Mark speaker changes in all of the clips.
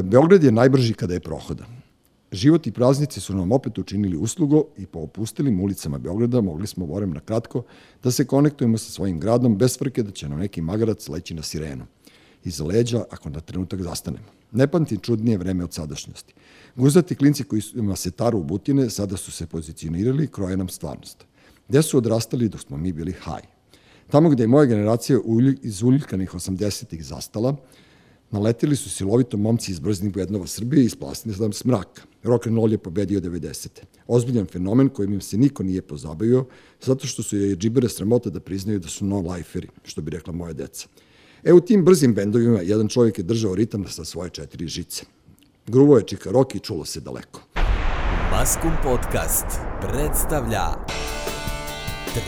Speaker 1: Beograd je najbrži kada je prohodan. Život i praznici su nam opet učinili uslugo i po opustilim ulicama Beograda mogli smo, vorem na kratko, da se konektujemo sa svojim gradom bez frke da će nam neki magarac leći na sirenu. Iza leđa, ako na trenutak zastanemo. Ne pamtim čudnije vreme od sadašnjosti. Guzati klinci koji ima se taru u butine sada su se pozicionirali i kroje nam stvarnost. Gde su odrastali dok smo mi bili haj? Tamo gde je moja generacija iz uljkanih 80-ih zastala, naleteli su silovito momci iz brznih bednova Srbije i splasili sam smraka. Rock and roll je pobedio 90. Ozbiljan fenomen kojim im se niko nije pozabavio, zato što su je džibere sramota da priznaju da su no-liferi, što bi rekla moja deca. E u tim brzim bendovima jedan čovjek je držao ritam sa svoje četiri žice. Gruvo je čika rock i čulo se daleko.
Speaker 2: Maskum Podcast predstavlja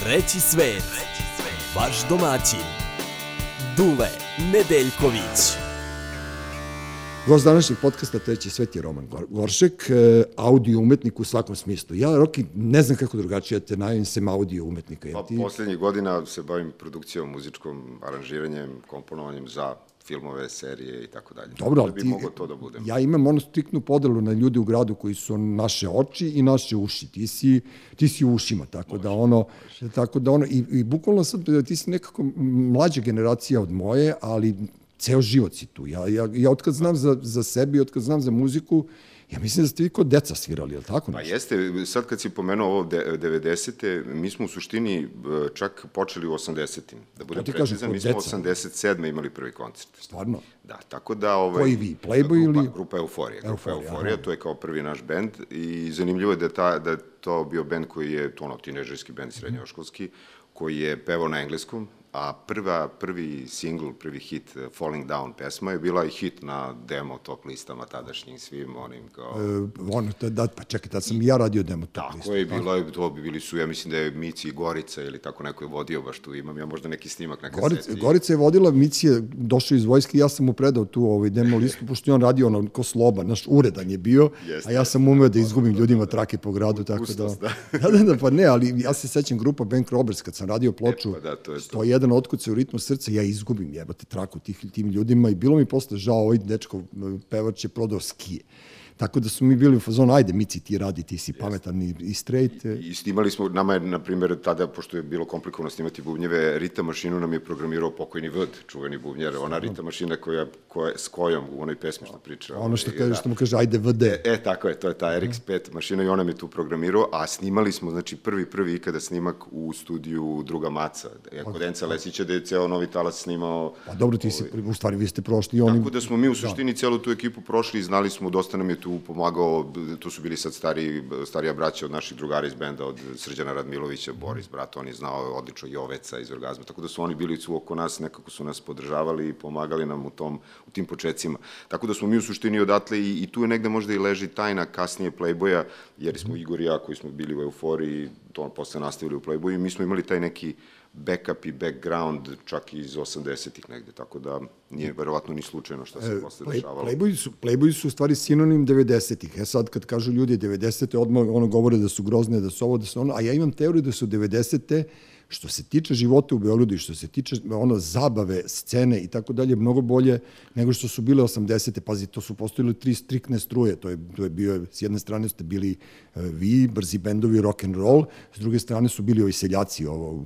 Speaker 2: Treći svet, vaš domaćin, Dule Nedeljković.
Speaker 1: Gost današnjeg podcasta Treći svet je Roman Goršek, e, audio umetnik u svakom smislu. Ja, Roki, ne znam kako drugačije te najavim sem audio umetnika.
Speaker 3: Pa, ti... poslednjih godina se bavim produkcijom, muzičkom aranžiranjem, komponovanjem za filmove, serije i tako dalje.
Speaker 1: Dobro,
Speaker 3: ali
Speaker 1: da bi
Speaker 3: ti, mogo to da budem.
Speaker 1: Ja imam ono stiknu podelu na ljude u gradu koji su naše oči i naše uši. Ti si, ti si u ušima, tako Može. da ono, tako da ono, i, i bukvalno sad, ti si nekako mlađa generacija od moje, ali ceo život si tu. Ja, ja, ja otkad znam za, za sebe i otkad znam za muziku, Ja mislim da ste vi kod deca svirali, je li tako?
Speaker 3: Pa jeste, sad kad si pomenuo ovo 90. mi smo u suštini e, čak počeli u 80. Da budem precizan, mi smo u 87. imali prvi koncert.
Speaker 1: Stvarno?
Speaker 3: Da, tako da... Ovaj,
Speaker 1: Koji vi, Playboy
Speaker 3: grupa,
Speaker 1: ili?
Speaker 3: Grupa Euforija. Grupa Euforija, to je kao prvi naš bend i zanimljivo je da, ta, da to bio bend koji je, to ono, tinežerski bend, srednjoškolski, koji je pevao na engleskom, a prva, prvi singl, prvi hit eh, Falling Down pesma je bila i hit na demo top listama tadašnjim svim onim kao... E,
Speaker 1: ono, da, pa čekaj, tad sam i ja radio demo top tako
Speaker 3: listu. Tako je, bilo je, to bi bili su, ja mislim da je Mici Gorica ili tako neko je vodio, baš tu imam ja možda neki snimak na kaseti.
Speaker 1: Gorica, Gorica je vodila, Mici je došao iz vojske i ja sam mu predao tu ovaj demo listu, pošto je on radio ono ko sloba, naš uredan je bio, Jeste, a ja sam umeo da izgubim da, ljudima da, trake po gradu, u, tako da... Da. da. da, da, pa ne, ali ja se sećam grupa Bank Roberts kad sam radio e, ploču, e, pa da, to je 101 jedan otkuce u ritmu srca, ja izgubim jebate traku tih, tim ljudima i bilo mi posle žao, ovaj dečko pevač je prodao skije. Tako da su mi bili u fazonu, ajde, Mici, ti radi, ti si pametan i, i straight.
Speaker 3: I, I snimali smo, nama je, na primjer, tada, pošto je bilo komplikovano snimati bubnjeve, Rita mašinu nam je programirao pokojni Vd, čuveni bubnjar, ona Rita mašina koja, koja, s kojom u onoj pesmi što priča.
Speaker 1: Ono što, kaže, da. što mu kaže, ajde VD.
Speaker 3: E, e, tako je, to je ta RX5 mašina i ona mi je tu programirao, a snimali smo, znači, prvi, prvi ikada snimak u studiju Druga Maca, kod Enca Lesića, da je ceo Novi Talas snimao...
Speaker 1: Pa dobro, ti si, ovaj, u stvari, vi ste prošli i oni...
Speaker 3: Tako da smo mi u da. suštini da. celu tu ekipu prošli i znali smo, dosta nam je tu pomagao, tu su bili sad stari, starija braća od naših drugara iz benda, od Srđana Radmilovića, Boris, brat, on je znao odlično Joveca iz Orgazma, tako da su oni bili oko nas, nekako su nas podržavali i pomagali nam u, tom, u tim početcima. Tako da smo mi u suštini odatle i, i tu je negde možda i leži tajna kasnije Playboya, jer smo Igor i ja koji smo bili u euforiji, to posle nastavili u Playboyu, mi smo imali taj neki backup i background čak iz 80-ih negde, tako da nije verovatno ni slučajno šta se e, posle play, dešavalo.
Speaker 1: Playboy su, Playboy su u stvari sinonim 90-ih. E sad kad kažu ljudi 90-te, odmah ono govore da su grozne, da su ovo, da su ono, a ja imam teoriju da su 90-te što se tiče života u Beogradu i što se tiče ono zabave, scene i tako dalje, mnogo bolje nego što su bile 80. Pazi, to su postojile tri strikne struje, to je, to je bio, s jedne strane ste bili uh, vi, brzi bendovi, rock and roll, s druge strane su bili ovi seljaci, ovo,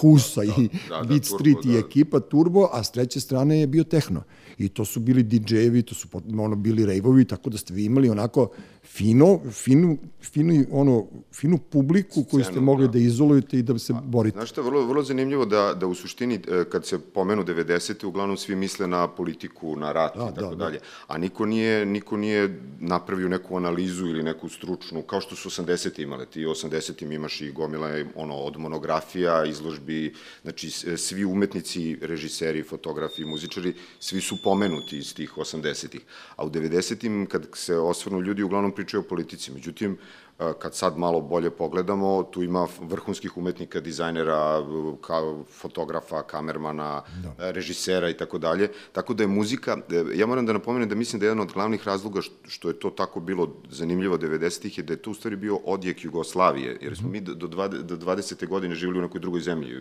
Speaker 1: Husa da, i da, da, Beat da, Street turbo, i da. ekipa Turbo, a s treće strane je bio Tehno. I to su bili DJ-evi, to su ono, bili rejvovi, tako da ste vi imali onako fino, finu, finu, ono, finu publiku Scenu, koju ste mogli da. da izolujete i da se borite.
Speaker 3: Znaš što je vrlo, vrlo zanimljivo da, da u suštini e, kad se pomenu 90. uglavnom svi misle na politiku, na rat da, i tako da, dalje. Da. A niko nije, niko nije napravio neku analizu ili neku stručnu, kao što su 80. imale. Ti 80. imaš i gomila ono, od monografija, izložbi, znači svi umetnici, režiseri, fotografi, muzičari, svi su pomenuti iz tih 80. A u 90. kad se osvrnu ljudi uglavnom pričaju o politici. Međutim, kad sad malo bolje pogledamo, tu ima vrhunskih umetnika, dizajnera, ka, fotografa, kamermana, da. režisera i tako dalje. Tako da je muzika, e, ja moram da napomenem da mislim da je jedan od glavnih razloga što je to tako bilo zanimljivo 90-ih je da je to u stvari bio odjek Jugoslavije, jer smo mi do, do 20. godine živjeli u nekoj drugoj zemlji.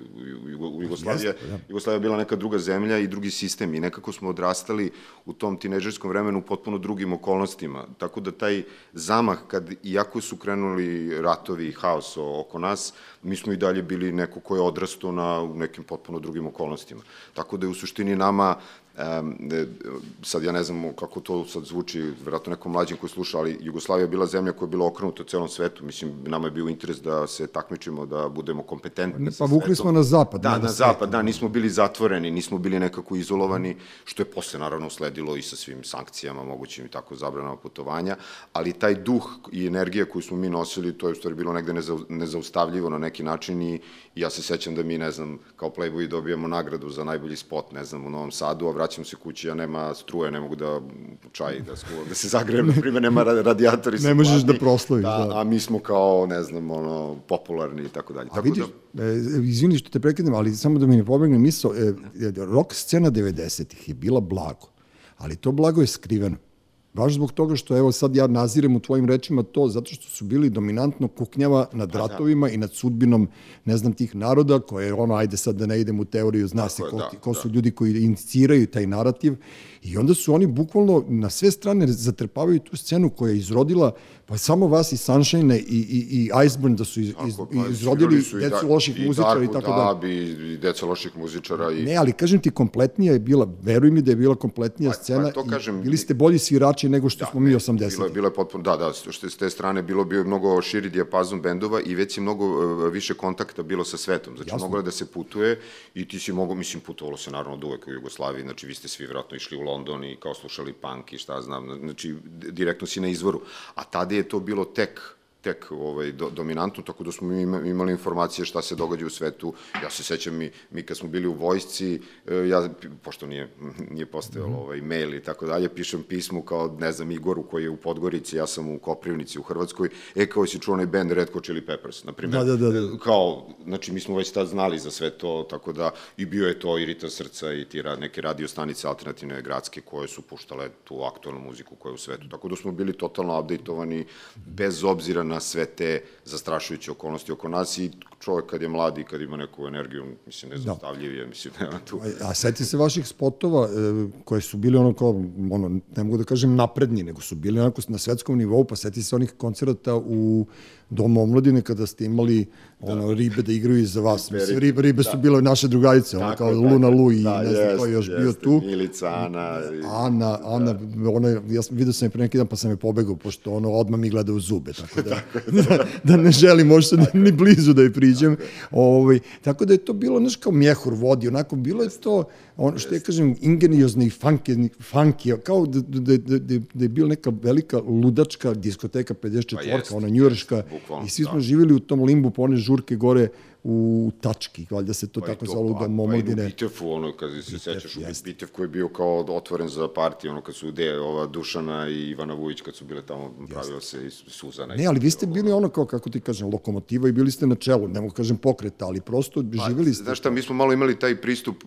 Speaker 3: Jugoslavija, Jeste, da. Jugoslavija je bila neka druga zemlja i drugi sistem i nekako smo odrastali u tom tineđerskom vremenu u potpuno drugim okolnostima. Tako da taj zamah, kad iako su krenuli ratovi i haos oko nas, mi smo i dalje bili neko ko je odrastao na nekim potpuno drugim okolnostima. Tako da je u suštini nama Um, sad ja ne znam kako to sad zvuči, verovatno nekom mlađim koji sluša, ali Jugoslavija je bila zemlja koja je bila okrenuta celom svetu. Mislim, nama je bio interes da se takmičimo, da budemo kompetentni.
Speaker 1: Pa vukli smo na zapad.
Speaker 3: Da, na zapad, da, nismo bili zatvoreni, nismo bili nekako izolovani, što je posle naravno sledilo i sa svim sankcijama, mogućim i tako zabranama putovanja, ali taj duh i energija koju smo mi nosili, to je u stvari bilo negde nezaustavljivo na neki način i ja se sećam da mi, ne znam, kao Playboy dobijamo nagradu za najbolji spot, ne znam, u Novom Sadu, a vraćam se kući, ja nema struje, ne mogu da čaj, da, skuvam, da se zagrejem, na primjer, nema radijatori.
Speaker 1: Ne možeš da proslaviš,
Speaker 3: da, da. A mi smo kao, ne znam, ono, popularni i tako dalje.
Speaker 1: A tako vidiš, da... e, izvini što te prekidam, ali samo da mi ne pobegne misao, e, rock scena 90-ih je bila blago, ali to blago je skriveno. Baš zbog toga što, evo sad ja nazirem u tvojim rečima to, zato što su bili dominantno kuknjava nad pa da. ratovima da. i nad sudbinom, ne znam, tih naroda, koje, ono, ajde sad da ne idem u teoriju, zna Tako se ko, da, ko su da. ljudi koji iniciraju taj narativ, i onda su oni bukvalno na sve strane zatrpavaju tu scenu koja je izrodila Pa samo vas i Sunshine i, i, i Iceburn da su iz, iz, pa, izrodili su decu da, loših i muzičara i tako da.
Speaker 3: Da, i deca loših muzičara. I...
Speaker 1: Ne, ali kažem ti, kompletnija je bila, veruj mi da je bila kompletnija pa, scena pa, to kažem, i bili ste bolji svirači nego što da, smo mi 80.
Speaker 3: Bilo je, bilo je potpuno, da, da, što s te strane bilo bio mnogo širi dijapazon bendova i već je mnogo uh, više kontakta bilo sa svetom. Znači, Jasno. moglo je da se putuje i ti si mogo, mislim, putovalo se naravno od uvek u Jugoslaviji, znači vi ste svi vjerojatno išli u London i kao slušali punk i šta znam, znači direktno si na izvoru. A tada je to bilo tek tek ovaj, do, dominantno, tako da smo mi imali informacije šta se događa u svetu. Ja se sećam, mi, mi kad smo bili u vojsci, e, ja, pošto nije, nije postojalo mhm. ovaj, mail i tako dalje, pišem pismu kao, ne znam, Igoru koji je u Podgorici, ja sam u Koprivnici u Hrvatskoj, e, kao si čuo onaj band Red Hot Chili Peppers, na primjer.
Speaker 1: Da, da, da, da.
Speaker 3: Kao, znači, mi smo već tad znali za sve to, tako da, i bio je to i Rita Srca i ti neke radio stanice alternativne gradske koje su puštale tu aktualnu muziku koja je u svetu. Tako da smo bili totalno updateovani, bez obzira na sve te zastrašujuće okolnosti oko nas i čovjek kad je mladi i kad ima neku energiju, mislim, nezaustavljiv je, mislim, nema tu.
Speaker 1: A, a seti se vaših spotova e, koje su bili ono kao, ono, ne mogu da kažem napredni, nego su bili onako na svetskom nivou, pa seti se onih koncerata u Domu omladine kada ste imali da. ono, ribe da igraju iza vas. Mislim, ribe, ribe da. su bile naše drugarice, ono kao Luna Lu i da, ne znam ko je još jest, bio tu.
Speaker 3: Milica, Ana.
Speaker 1: I... Ana, Ana, da. ona, ja sam, vidio sam je pre neki dan pa sam je pobegao, pošto ono odmah mi gleda u zube, tako da, da, da ne želim možda ni, ni blizu da je priđem. Ovaj, tako da je to bilo, znaš, kao mjehur vodi, onako, bilo je to, ono što ja kažem, ingeniozno i funky, funky kao da, da, da, da, da je bila neka velika ludačka diskoteka 54, pa ona njureška, i svi smo da. živjeli u tom limbu po one žurke gore u tački, valjda se to pa tako zove
Speaker 3: pa,
Speaker 1: u omladine.
Speaker 3: Pa i u Bitefu, ono, kad se sećaš, u Bitev koji je bio kao otvoren za partiju, ono, kad su de, ova Dušana i Ivana Vujić, kad su bile tamo, pravio se i Suzana.
Speaker 1: Ne, ali vi ste bili ono, kao, kako ti kažem, lokomotiva i bili ste na čelu, ne mogu kažem pokreta, ali prosto pa, živeli ste.
Speaker 3: Znaš šta, mi smo malo imali taj pristup,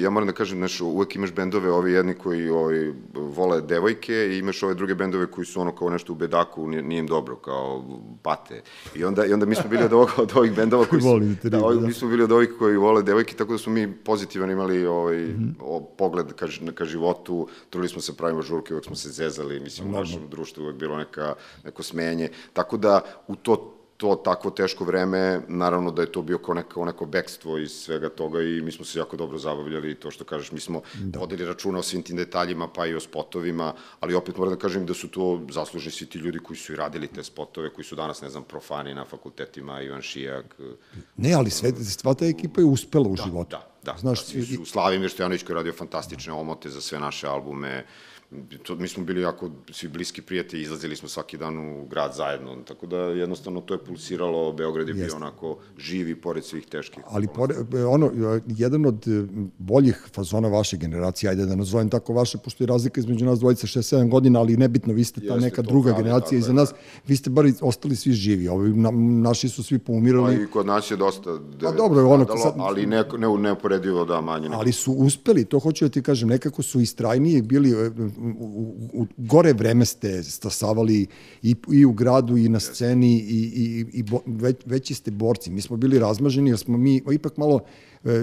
Speaker 3: ja moram da kažem, znaš, uvek imaš bendove, ovi jedni koji ovi, vole devojke i imaš ove druge bendove koji su ono kao nešto u bedaku, nije, nije im dobro, kao pate. I onda, i onda mi smo bili od, ovog, od ovih bendova koji su, da, da. mi smo bili od ovih koji vole devojke, tako da smo mi pozitivan imali ovaj, mm -hmm. o, pogled ka, ka životu, trudili smo se pravimo žurke, uvek smo se zezali, mislim, u našem društvu uvek bilo neka, neko smenje, tako da u to to takvo teško vreme, naravno da je to bio kao neko, neko bekstvo iz svega toga i mi smo se jako dobro zabavljali i to što kažeš, mi smo da. vodili računa o svim tim detaljima, pa i o spotovima, ali opet moram da kažem da su to zaslužni svi ti ljudi koji su i radili te spotove, koji su danas, ne znam, profani na fakultetima, Ivan Šijak.
Speaker 1: Ne, ali sve, sva ta ekipa je uspela u da, životu.
Speaker 3: Da, da. Znaš, da, su, Slavimir Stojanović koji je radio fantastične omote za sve naše albume, to, mi smo bili jako svi bliski prijatelji, izlazili smo svaki dan u grad zajedno, tako da jednostavno to je pulsiralo, Beograd je bio
Speaker 1: Jeste.
Speaker 3: onako živi pored svih teških.
Speaker 1: Ali pore, ono, jedan od e, boljih fazona vaše generacije, ajde da nazovem tako vaše, pošto je razlika između nas dvojice 6-7 godina, ali nebitno, vi ste ta
Speaker 3: Jeste,
Speaker 1: neka druga
Speaker 3: pravi,
Speaker 1: generacija iza
Speaker 3: je,
Speaker 1: nas,
Speaker 3: da.
Speaker 1: vi ste bar ostali svi živi, ovi, na, naši su svi
Speaker 3: Pa
Speaker 1: poumirali,
Speaker 3: i kod nas je dosta
Speaker 1: Pa dobro, ono,
Speaker 3: stradalo,
Speaker 1: sad-
Speaker 3: ali ne, ne, neuporedivo da manje.
Speaker 1: ali su uspeli, to hoću da ti kažem, nekako su istrajniji bili, e, u, u, gore vreme ste stasavali i, i u gradu i na sceni i, i, i bo, već, veći ste borci. Mi smo bili razmaženi jer smo mi ipak malo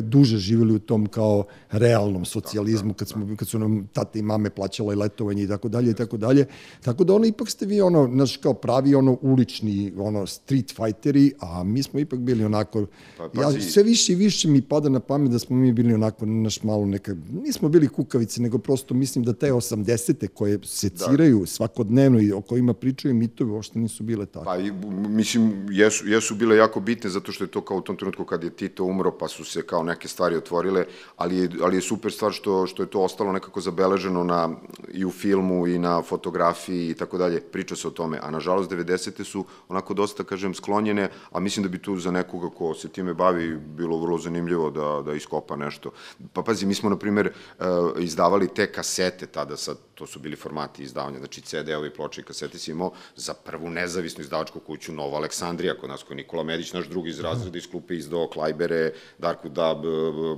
Speaker 1: duže živjeli u tom kao realnom socijalizmu kad smo kad su nam tate i mame plaćale letovanje i tako dalje i tako dalje. Tako da ono ipak ste vi ono naš kao pravi ono ulični ono street fighteri, a mi smo ipak bili onako
Speaker 3: Pa,
Speaker 1: ja
Speaker 3: pazi-
Speaker 1: sve više i više mi pada na pamet da smo mi bili onako naš malo neka nismo bili kukavice nego prosto mislim da te 80-te koje seciraju da. svakodnevno i o kojima pričaju mitovi uopšte nisu bile tako.
Speaker 3: Pa, mislim, jesu, jesu bile jako bitne zato što je to kao u tom trenutku kad je Tito umro, pa su se kao neke stvari otvorile, ali ali je super stvar što, što je to ostalo nekako zabeleženo na, i u filmu i na fotografiji i tako dalje, priča se o tome, a nažalost 90. su onako dosta, kažem, sklonjene, a mislim da bi tu za nekoga ko se time bavi bilo vrlo zanimljivo da, da iskopa nešto. Pa pazi, mi smo, na primer, uh, izdavali te kasete tada, sad, to su bili formati izdavanja, znači CD-ovi, ploče i kasete si imao za prvu nezavisnu izdavačku kuću Nova Aleksandrija, kod nas koji Nikola Medić, naš drugi iz razreda iz klupe izdao Klajbere, Darku Dub,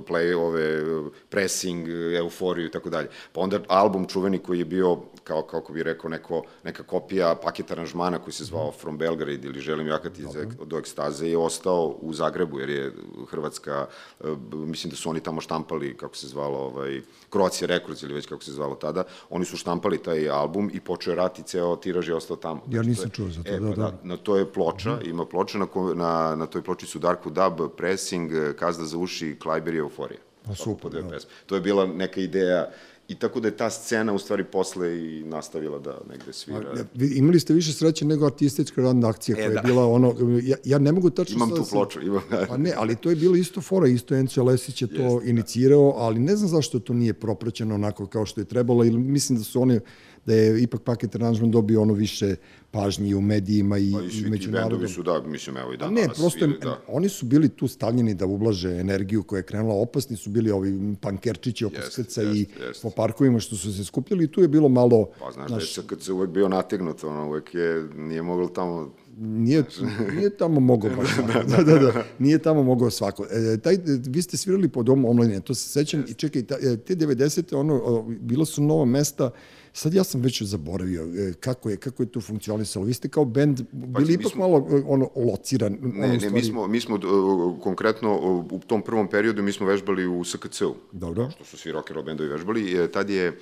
Speaker 3: Play, ove, Pressing, Euforiju i tako dalje. Pa onda album čuveni koji je bio, kao, kako bi rekao, neko, neka kopija paket aranžmana koji se zvao From Belgrade ili Želim jakati iz, do ekstaze je ostao u Zagrebu, jer je Hrvatska, e, mislim da su oni tamo štampali, kako se zvalo, ovaj, Croatia Records ili već kako se zvalo tada, oni su štampali taj album i počeo je rat i ceo tiraž je ostao tamo.
Speaker 1: Ja nisam
Speaker 3: to je-
Speaker 1: čuo za to,
Speaker 3: e,
Speaker 1: da,
Speaker 3: pa
Speaker 1: da.
Speaker 3: Na to je ploča, ima ploča, na, na, na toj ploči su Dark Dub, Pressing, Kazda za uši, Klajber i Euforija.
Speaker 1: Pa super, da.
Speaker 3: To je bila neka ideja i tako da je ta scena u stvari posle i nastavila da negde svira.
Speaker 1: Vi- imali ste više sreće nego artistička radna akcija koja
Speaker 3: E,
Speaker 1: je
Speaker 3: da.
Speaker 1: bila ono, ja, ja ne mogu tačno
Speaker 3: Imam tu
Speaker 1: da
Speaker 3: ploču, imam.
Speaker 1: Pa ne, ali to je bilo isto fora, isto Enzo Lesić je to inicirao, ali ne znam zašto to nije propraćeno onako kao što je trebalo, ili mislim da su one, da je ipak paket aranžman dobio ono više pažnji i u medijima i,
Speaker 3: Pa i
Speaker 1: i međunarodno.
Speaker 3: bendovi su, da, mislim, evo i
Speaker 1: A
Speaker 3: danas.
Speaker 1: ne, prosto
Speaker 3: ili, da.
Speaker 1: oni su bili tu stavljeni da ublaže energiju koja je krenula, opasni su bili ovi pankerčići oko
Speaker 3: Jeste,
Speaker 1: skrca i
Speaker 3: jeste.
Speaker 1: po parkovima što su se skupljali i tu je bilo malo,
Speaker 3: Pa znaš, da je SKC uvek bio nategnut, ono, uvek je, nije moglo tamo
Speaker 1: nije, nije tamo mogao baš svako. da, da, da, nije tamo mogao svako. E, taj, vi ste svirali pod dom omladine, to se sećam i čekaj, ta, e, te 90. ono, o, bila su nova mesta, sad ja sam već zaboravio e, kako je, kako je to funkcionisalo. Vi ste kao bend bili
Speaker 3: mi
Speaker 1: ipak
Speaker 3: smo-
Speaker 1: malo e, ono, lociran.
Speaker 3: Ne,
Speaker 1: ono,
Speaker 3: ne, mi smo, mi smo uh, konkretno uh, u tom prvom periodu mi smo vežbali u SKC-u.
Speaker 1: Dobro.
Speaker 3: Što su svi rock and roll bendovi vežbali. E, Tad je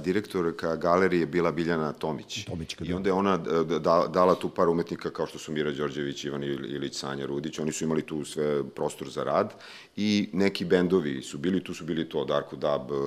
Speaker 3: direktorka galerije bila Biljana Tomić.
Speaker 1: Tomićka,
Speaker 3: I
Speaker 1: da.
Speaker 3: onda je ona uh, da, dala tu par umetnika kao što su Mira Đorđević, Ivan Il- Ilić, Sanja Rudić. Oni su imali tu sve prostor za rad i neki bendovi su bili, tu su bili to Darko Dab, uh,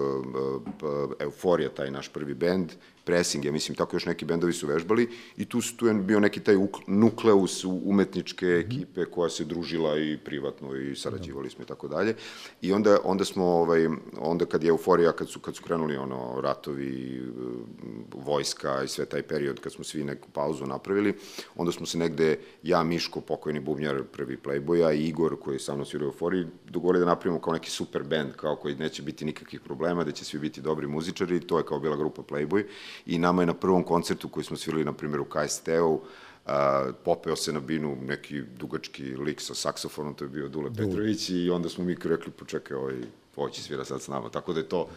Speaker 3: Euforija, taj naš prvi bend, Pressing, ja mislim, tako još neki bendovi su vežbali i tu, tu je bio neki taj uk- nukleus umetničke ekipe koja se družila i privatno i sarađivali smo i tako dalje. I onda, onda smo, ovaj, onda kad je euforija, kad su, kad su krenuli ono, ratovi, eh, vojska i sve taj period, kad smo svi neku pauzu napravili, onda smo se negde, ja, Miško, pokojni bubnjar, prvi Playboya i Igor, koji je sa mnom svirao euforiji, dogovorili da napravimo kao neki super band, kao koji neće biti nikakvih problema, da će svi biti dobri muzičari, to je kao bila grupa Playboy i nama je na prvom koncertu koji smo svirali, na primjer, u KST-u, a, popeo se na binu neki dugački lik sa saksofonom, to je bio Dule Petrović i onda smo mi rekli, počekaj, ovaj, ovaj će svira sad s nama, tako da je to,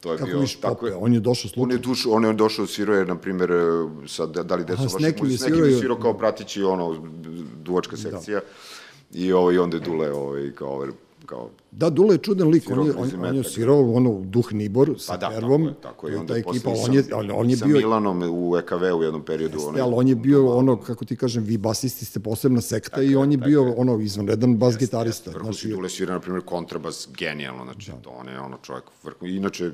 Speaker 3: to je
Speaker 1: Kako
Speaker 3: bio...
Speaker 1: viš
Speaker 3: tako je-?
Speaker 1: On je došao
Speaker 3: On
Speaker 1: slučajno.
Speaker 3: je, dušo, on je došao, svirao je, na primjer, sa da li deco
Speaker 1: Aha, s nekim je svirao
Speaker 3: je
Speaker 1: i-
Speaker 3: svirao kao pratići, ono, duvačka sekcija. I, ovaj, onda je Dule, ovaj, kao, ovaj, kao
Speaker 1: Da, Dule je čudan lik, on je, on, on je svirao ono Duh Nibor sa
Speaker 3: Pa da,
Speaker 1: Pervom,
Speaker 3: tako je, tako je. I onda
Speaker 1: ta ekipa, on je,
Speaker 3: sa-
Speaker 1: on, on je
Speaker 3: sa
Speaker 1: bio,
Speaker 3: Milanom u EKV u jednom periodu.
Speaker 1: Jeste, ali on je bio ono, kako ti kažem, vi basisti ste posebna sekta i on je bio ono izvanredan bas gitarista.
Speaker 3: Vrhunski
Speaker 1: Znači,
Speaker 3: Dule svira, na primjer, kontrabas, genijalno, znači, to on je ono čovjek, vrhu, inače,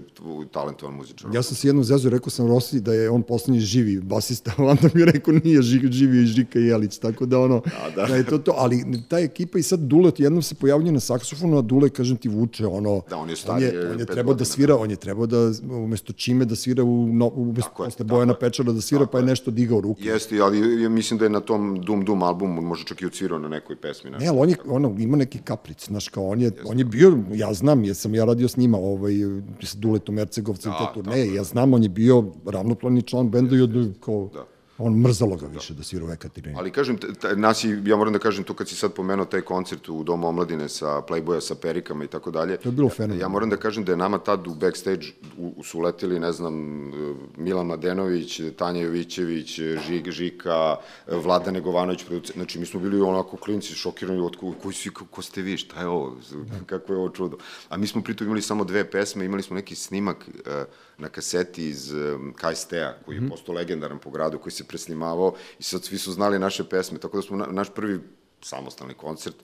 Speaker 3: talentovan muzičar.
Speaker 1: ja sam se jednom zezu rekao sam Rossi da je on poslednji živi basista, onda mi je rekao nije ži- živi i Žika Jelić, tako da ono,
Speaker 3: da.
Speaker 1: da je to to, ali ta ekipa i sad Dule jednom se pojavljuje na saksofonu, a Dule je, kažem ti, vuče ono...
Speaker 3: Da, on je
Speaker 1: on
Speaker 3: stariji,
Speaker 1: je, on je trebao da
Speaker 3: godina,
Speaker 1: svira, on je trebao da, umesto čime da svira u, no, umesto
Speaker 3: Tako je,
Speaker 1: posle
Speaker 3: tako
Speaker 1: Bojana
Speaker 3: je.
Speaker 1: Pečara da svira, pa je nešto digao ruke.
Speaker 3: Jeste, ali ja mislim da je na tom Dum Dum albumu možda čak i odsvirao na nekoj pesmi. Nešto.
Speaker 1: Ne, ali on je, ono, ima neki kapric, znaš, kao on je, on je bio, ja znam, jer sam ja radio s njima, ovaj, sa Duletom Ercegovcem,
Speaker 3: Da,
Speaker 1: te
Speaker 3: tako
Speaker 1: turneje, ja znam, on je bio ravnopravni član benda i od, kao,
Speaker 3: Da.
Speaker 1: On mrzalo ga više da svira u Ekaterinini.
Speaker 3: Ali kažem, nas i, ja moram da kažem to kad si sad pomenuo taj koncert u Domu omladine sa Playboya, sa perikama i tako dalje.
Speaker 1: To je bilo
Speaker 3: Ja,
Speaker 1: fenomenalno.
Speaker 3: ja moram da kažem da je nama tad u backstage u, su leteli, ne znam, Milan Mladenović, Tanja Jovićević, Žig, Žika, Vlada Negovanović, znači mi smo bili onako klinci šokirani od ko, koji su, ko, ste vi, šta je ovo, kako je ovo čudo. A mi smo pritom imali samo dve pesme, imali smo neki snimak eh, na kaseti iz um, KST-a, koji je postao legendaran po gradu, koji se presnimavao i sad svi su znali naše pesme, tako da smo na, naš prvi samostalni koncert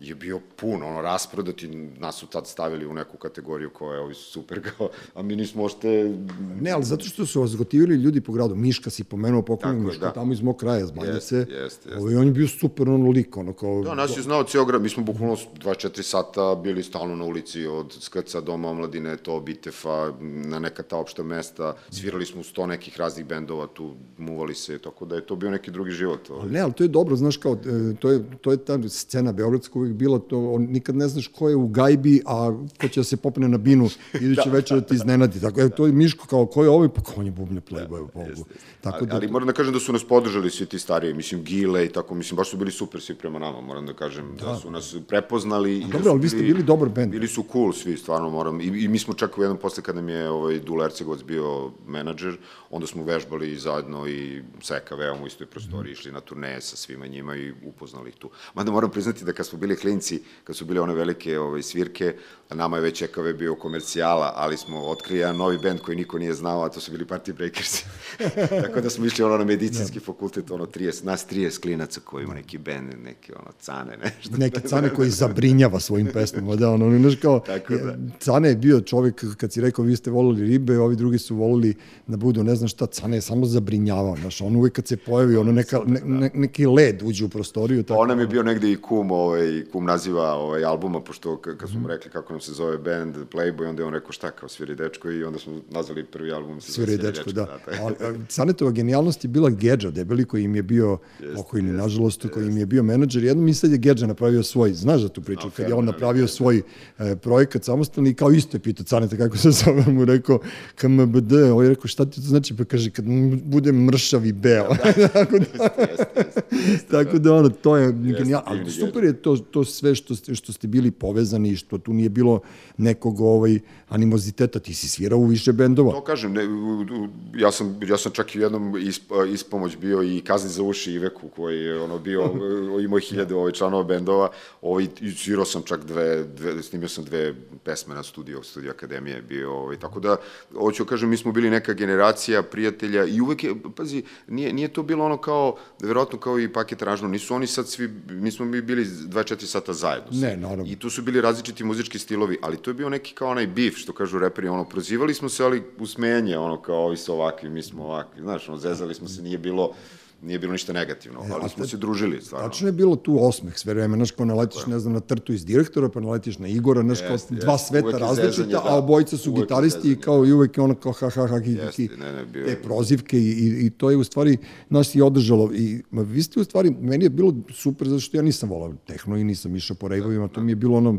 Speaker 3: je bio pun, ono, rasprodat i nas su tad stavili u neku kategoriju koja je ovi su super, kao, a mi nismo ošte...
Speaker 1: Ne, ali zato što su vas gotivili ljudi po gradu. Miška si pomenuo
Speaker 3: je,
Speaker 1: Miška,
Speaker 3: da.
Speaker 1: tamo iz mog kraja, z Banjice.
Speaker 3: Jeste, jeste, jeste.
Speaker 1: Ovaj, on je bio super ono lik, ono kao...
Speaker 3: Da, nas je znao cijel grad, mi smo bukvalno 24 sata bili stalno na ulici, od Skrca, Doma omladine, to Bitefa, na neka ta opšta mesta, svirali smo u sto nekih raznih bendova, tu muvali se, tako da je to bio neki drugi život. ovaj.
Speaker 1: Ali ne, ali to je dobro, znaš kao, e, to je, to je ta scena Beogradska uvijek bila, to, on, nikad ne znaš ko je u gajbi, a ko će da se popne na binu iduće da, večer da ti iznenadi. Tako, e, to je Miško kao, ko je ovaj, pa ko on je bubne playboy, da, Bogu. Tako
Speaker 3: ali,
Speaker 1: da,
Speaker 3: ali moram da kažem da su nas podržali svi ti stariji, mislim Gile i tako, mislim baš su bili super svi prema nama, moram da kažem da, da su nas prepoznali. i da
Speaker 1: dobro,
Speaker 3: su
Speaker 1: ali vi ste bili dobar bend.
Speaker 3: Bili su cool svi, stvarno moram. I, i mi smo čak u jednom posle kada nam je ovaj Dula Ercegovac bio menadžer, onda smo vežbali zajedno i sa EKV-om u istoj prostoriji, išli na turneje sa svima njima i upoznali ih tu. Mada moram priznati da kad smo bili klinci, kad su bile one velike ovaj, svirke, nama je već EKV bio komercijala, ali smo otkrili jedan novi bend koji niko nije znao, a to su bili Party Breakers. Tako da smo išli ono na medicinski fakultet, ono 30, nas 30 klinaca koji ima neki bend, neke ono cane, nešto.
Speaker 1: neki Cane koji zabrinjava svojim pesmama, da, ono, znaš kao,
Speaker 3: Tako da.
Speaker 1: Cane je bio čovek, kad si rekao vi ste volili ribe, ovi drugi su volili da budu, ne znam šta, Cane je samo zabrinjavao, znaš, on uvek kad se pojavi, ono, neka, ne, ne, neki led uđe u prostoriju, tako,
Speaker 3: On nam je bio negde i kum, ovaj, kum naziva ovaj, albuma, pošto kad
Speaker 1: Mhm.
Speaker 3: smo mu rekli kako nam se zove band Playboy, onda je on rekao šta, kao sviri dečko i onda smo nazvali prvi album. se zove
Speaker 1: Svira i dečko, da.
Speaker 3: tako.
Speaker 1: Ali, a, Canetova genijalnost je bila Gedža, debeli koji im je bio pokojni, nažalost, koji im je bio menadžer. Jednom mi sad je Gedža napravio svoj, znaš za tu priču, kad je on napravio svoj e, projekat samostalni i kao isto je pitao Caneta kako se zove, mu rekao KMBD, on je rekao šta ti to znači, pa kaže kad bude mršav i beo. tako da, tako da ono, to je genijalno. Ali super je to, to sve što ste, što ste bili povezani i što tu nije bilo nekog ovaj, animoziteta, ti si svirao u više bendova.
Speaker 3: To kažem, ne, ja, sam, ja sam čak i u jednom isp, ispomoć bio i kazni za uši Iveku koji je ono bio, imao je hiljade ovaj, članova bendova, ovaj, svirao sam čak dve, dve, snimio sam dve pesme na studiju, studiju akademije je bio, ovaj, tako da, hoću da kažem, mi smo bili neka generacija prijatelja i uvek je, pazi, nije, nije to bilo ono kao, verovatno kao i paket aranžno, nisu oni sad svi, mi smo mi bili 24 sata zajedno.
Speaker 1: Ne, naravno.
Speaker 3: I tu su bili različiti muzički stilovi, ali to je bio neki kao onaj bif, što kažu reperi, ono, prozivali smo se, ali usmenje, ono, kao ovi su ovakvi, mi smo ovakvi, znaš, ono, zezali smo se, nije bilo, nije bilo ništa negativno, ali smo se družili, stvarno.
Speaker 1: Tačno je bilo tu osmeh sve vreme, znaš, kao naletiš, ne znam, na trtu iz direktora, pa naletiš na Igora, znaš, kao
Speaker 3: Jeste,
Speaker 1: dva sveta različita,
Speaker 3: zezanje, da.
Speaker 1: a obojica su gitaristi i kao i uvek je ono kao ha ha ha
Speaker 3: ne, ne, bio
Speaker 1: te prozivke i, i, i to je u stvari nas i održalo i ma, vi ste u stvari, meni je bilo super zato što ja nisam volao tehno i nisam išao po rejvovima, to mi je bilo ono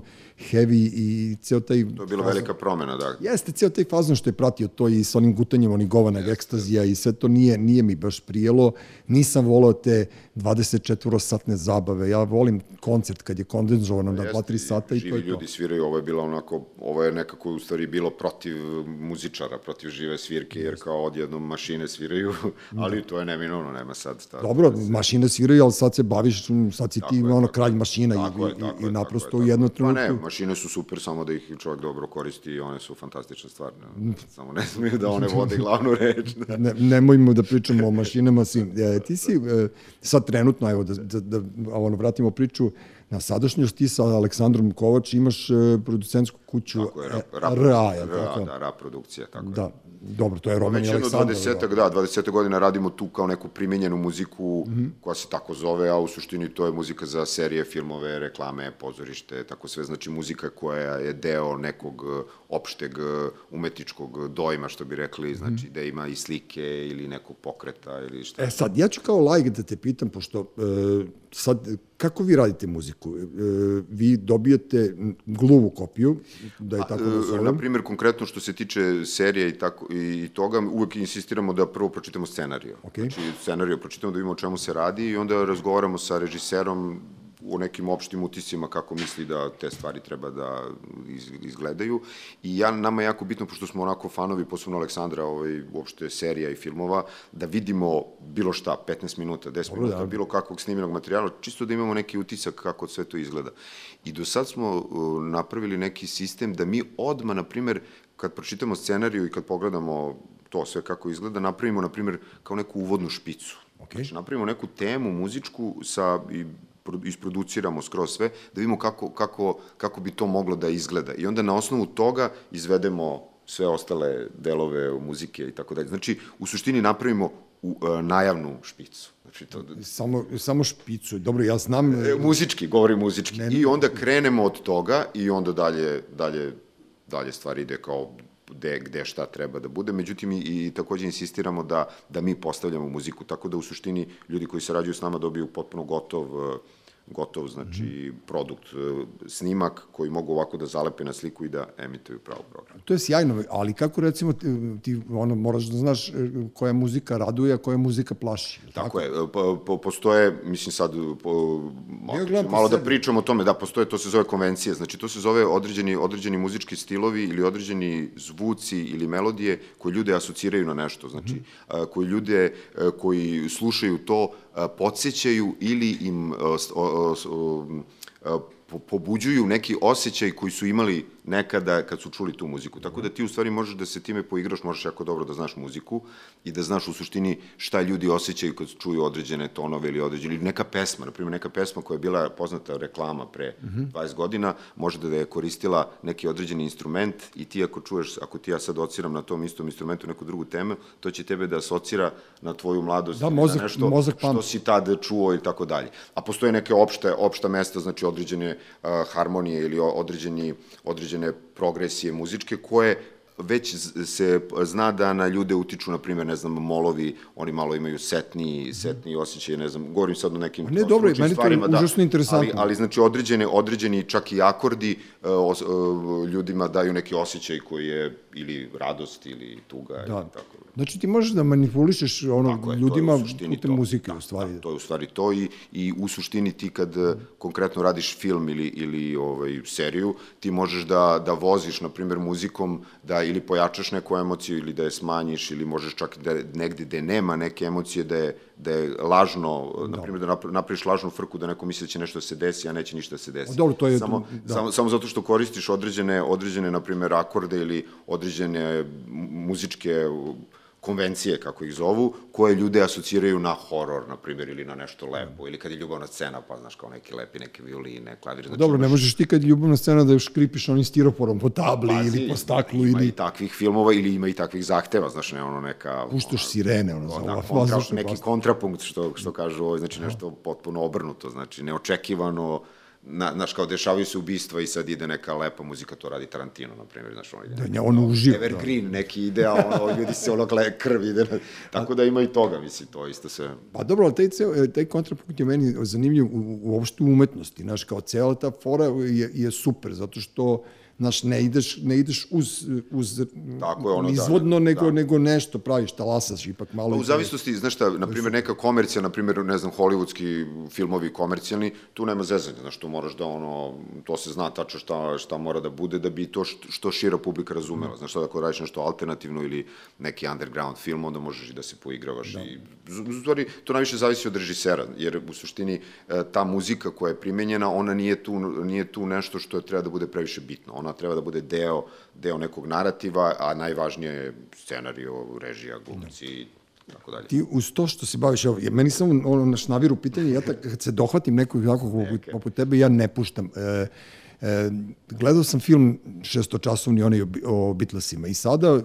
Speaker 1: heavy i ceo taj...
Speaker 3: To je bila velika promena, da.
Speaker 1: Jeste, ceo taj fazon što je pratio to i sa onim gutanjem onih govanog ekstazija i sve to nije, nije mi baš prijelo. Nisam volao te 24-satne zabave. Ja volim koncert kad je kondenzovano na 2-3 sata i to
Speaker 3: živi
Speaker 1: je to.
Speaker 3: ljudi sviraju, ovo je bilo onako, ovo je nekako u stvari bilo protiv muzičara, protiv žive svirke, jer kao odjednom mašine sviraju, ali to je neminovno, nema sad. Ta,
Speaker 1: Dobro, mašine sviraju, ali sad se baviš, sad si ti
Speaker 3: je,
Speaker 1: ono kralj mašina
Speaker 3: Tako
Speaker 1: i,
Speaker 3: je, tako
Speaker 1: i, i naprosto u jednom
Speaker 3: tako je. Pa
Speaker 1: trenutku...
Speaker 3: ne, mašine su super, samo da ih čovjek dobro koristi i one su fantastične stvari. Ne? Samo ne smiju da one vode glavnu reč. Da.
Speaker 1: ne, nemojmo da pričamo o mašinama svim. E, ti si e, sad trenutno, evo, da, da, da ono, vratimo priču, na sadašnjost ti sa Aleksandrom Kovač imaš e, producentsku kuću
Speaker 3: Tako je,
Speaker 1: e, RA, je li
Speaker 3: RA,
Speaker 1: tako?
Speaker 3: da, rap produkcija, tako je.
Speaker 1: Da, dobro, to je Roman i
Speaker 3: Već jedno
Speaker 1: Aleksandar.
Speaker 3: 20 da, 20 godina radimo tu kao neku primenjenu muziku mm
Speaker 1: Mhm.
Speaker 3: -hmm. koja se tako zove, a u suštini to je muzika za serije, filmove, reklame, pozorište, tako sve, znači muzika koja je deo nekog e, opšteg e, umetničkog dojma, što bi rekli, znači da ima i slike ili nekog pokreta ili šta.
Speaker 1: Mhm. E sad, ja ću kao lajk da te pitam, pošto e, sad, kako vi radite muziku? E, vi dobijete gluvu kopiju, da je tako da
Speaker 3: Na primjer, konkretno što se tiče serije i, tako, i toga, uvek insistiramo da prvo pročitamo scenariju.
Speaker 1: Ok.
Speaker 3: Znači, scenariju pročitamo da vidimo o čemu se radi i onda razgovaramo sa režiserom o nekim opštim utisima kako misli da te stvari treba da iz, izgledaju. I ja, nama je jako bitno, pošto smo onako fanovi, posebno Aleksandra, ovaj, uopšte serija i filmova, da vidimo bilo šta, 15 minuta, 10 minuta,
Speaker 1: da.
Speaker 3: bilo kakvog snimljenog materijala, čisto da imamo neki utisak kako sve to izgleda. I do sad smo uh, napravili neki sistem da mi odma, na primer, kad pročitamo scenariju i kad pogledamo to sve kako izgleda, napravimo, na primer, kao neku uvodnu špicu.
Speaker 1: Ok.
Speaker 3: Znači, napravimo neku temu muzičku sa, i isproduciramo skroz sve, da vidimo kako, kako, kako bi to moglo da izgleda. I onda na osnovu toga izvedemo sve ostale delove muzike i tako dalje. Znači, u suštini napravimo u, e, najavnu špicu. Znači, to,
Speaker 1: Samo, samo špicu. Dobro, ja znam...
Speaker 3: E, muzički, govori muzički.
Speaker 1: Ne,
Speaker 3: I onda krenemo od toga i onda dalje, dalje, dalje stvari ide kao gde, gde šta treba da bude. Međutim, i, i takođe insistiramo da, da mi postavljamo muziku, tako da u suštini ljudi koji sarađuju s nama dobiju potpuno gotov uh, gotov, znači,
Speaker 1: Mhm.
Speaker 3: produkt, uh, snimak koji mogu ovako da zalepe na sliku i da emituju pravo program.
Speaker 1: To je sjajno, ali kako recimo ti, ti ono, moraš da znaš e, koja muzika raduje, a koja muzika plaši. li
Speaker 3: Tako je, po, po, postoje, mislim sad, po, malo,
Speaker 1: Ja
Speaker 3: malo da
Speaker 1: sebi.
Speaker 3: pričamo o tome, da, postoje, to se zove konvencija, znači to se zove određeni, određeni muzički stilovi ili određeni zvuci ili melodije koji ljude asociraju na nešto, znači,
Speaker 1: Mhm.
Speaker 3: a, koji ljude koji slušaju to podsjećaju ili im pobuđuju neki osjećaj koji su imali nekada kad su čuli tu muziku. Tako da ti u stvari možeš da se time poigraš, možeš jako dobro da znaš muziku i da znaš u suštini šta ljudi osjećaju kad čuju određene tonove ili određene, ili neka pesma, na primjer neka pesma koja je bila poznata reklama pre 20 godina, može da je koristila neki određeni instrument i ti ako čuješ, ako ti ja sad ociram na tom istom instrumentu neku drugu temu, to će tebe da asocira na tvoju mladost,
Speaker 1: Da, mozak-
Speaker 3: na nešto
Speaker 1: mozak
Speaker 3: što si tad čuo i tako dalje. A postoje neke opšte, opšta mesta, znači određene uh, harmonije ili o- određeni, određene progresije muzičke koje već se zna da na ljude utiču, na primjer, ne znam, molovi, oni malo imaju setni, setni osjećaj, ne znam, govorim sad o nekim
Speaker 1: ne, dobro, meni to je
Speaker 3: stvarima, da.
Speaker 1: užasno interesantno.
Speaker 3: Ali, ali znači, određene, određeni čak i akordi uh, os, uh, ljudima daju neki osjećaj koji je ili radost ili tuga
Speaker 1: Da.
Speaker 3: ili tako.
Speaker 1: Znači ti možeš da manipulišeš ono,
Speaker 3: Tako je,
Speaker 1: ljudima putem muzike, u stvari.
Speaker 3: Da, to je u stvari to i, i u suštini ti kad eh, konkretno radiš film ili, ili ovaj, seriju, ti možeš da, da voziš, na primjer, muzikom, da ili pojačaš neku emociju ili da je smanjiš ili možeš čak da negde gde nema neke emocije da je, da je lažno, da. na primjer da napra- napraviš lažnu frku da neko misli da će nešto da se desi, a neće ništa da se desi.
Speaker 1: A dobro, to je-
Speaker 3: samo,
Speaker 1: da.
Speaker 3: samo, samo zato što koristiš određene, određene na primjer, akorde ili određene muzičke konvencije, kako ih zovu, koje ljude asociraju na horor, na primjer, ili na nešto lepo, ili kad je ljubavna scena, pa znaš, kao neki lepi, neke violine, klavir. Znači,
Speaker 1: Dobro, ne možeš ti kad je ljubavna scena da još škripiš onim stiroporom po tabli
Speaker 3: Pazi,
Speaker 1: ili po staklu
Speaker 3: ima
Speaker 1: ili
Speaker 3: i takvih filmova ili ima i takvih zahteva, znaš, ne ono neka...
Speaker 1: puštaš sirene, ono,
Speaker 3: da,
Speaker 1: ova
Speaker 3: kontra, neki
Speaker 1: plasta.
Speaker 3: kontrapunkt, što, što kažu znači nešto potpuno obrnuto, znači neočekivano, na, znaš, kao dešavaju se ubistva i sad ide neka lepa muzika, to radi Tarantino, na primjer, znaš, on ide
Speaker 1: Da, nje- on uživa, da.
Speaker 3: Evergreen, neki ide, a ono, ljudi se ono gle, krv ide, na- tako da ima i toga, mislim, to isto se...
Speaker 1: Pa dobro, ali taj, ceo, taj kontrapunkt je meni zanimljiv u, uopšte u umetnosti, znaš, kao cela ta fora je, je super, zato što, znaš, ne ideš, ne ideš uz, uz
Speaker 3: Tako je, ono, da,
Speaker 1: izvodno,
Speaker 3: da.
Speaker 1: nego, nego nešto praviš, talasaš ipak malo.
Speaker 3: Pa u
Speaker 1: i-
Speaker 3: zavisnosti, znaš šta, na primjer neka komercija, na primjer, ne znam, hollywoodski filmovi komercijalni, tu nema zezanja, znaš, tu moraš da ono, to se zna tačno šta, šta mora da bude da bi to što, što šira publika razumela. Znaš, sad ako radiš nešto alternativno ili neki underground film, onda možeš i da se poigravaš. I, z- u stvari, to najviše zavisi od režisera, jer u suštini e, ta muzika koja je primenjena, ona nije tu, nije tu nešto što treba da bude previše bitno. Ona treba da bude deo, deo nekog narativa, a najvažnije je scenario, režija, glumci, tako dalje.
Speaker 1: Ti uz to što se baviš, evo, meni samo ono naš naviru pitanje, ja tak, kad se dohvatim nekog poput,
Speaker 3: okay.
Speaker 1: poput tebe, ja ne puštam. E, e, gledao sam film šestočasovni onaj o, o Beatlesima i sada e,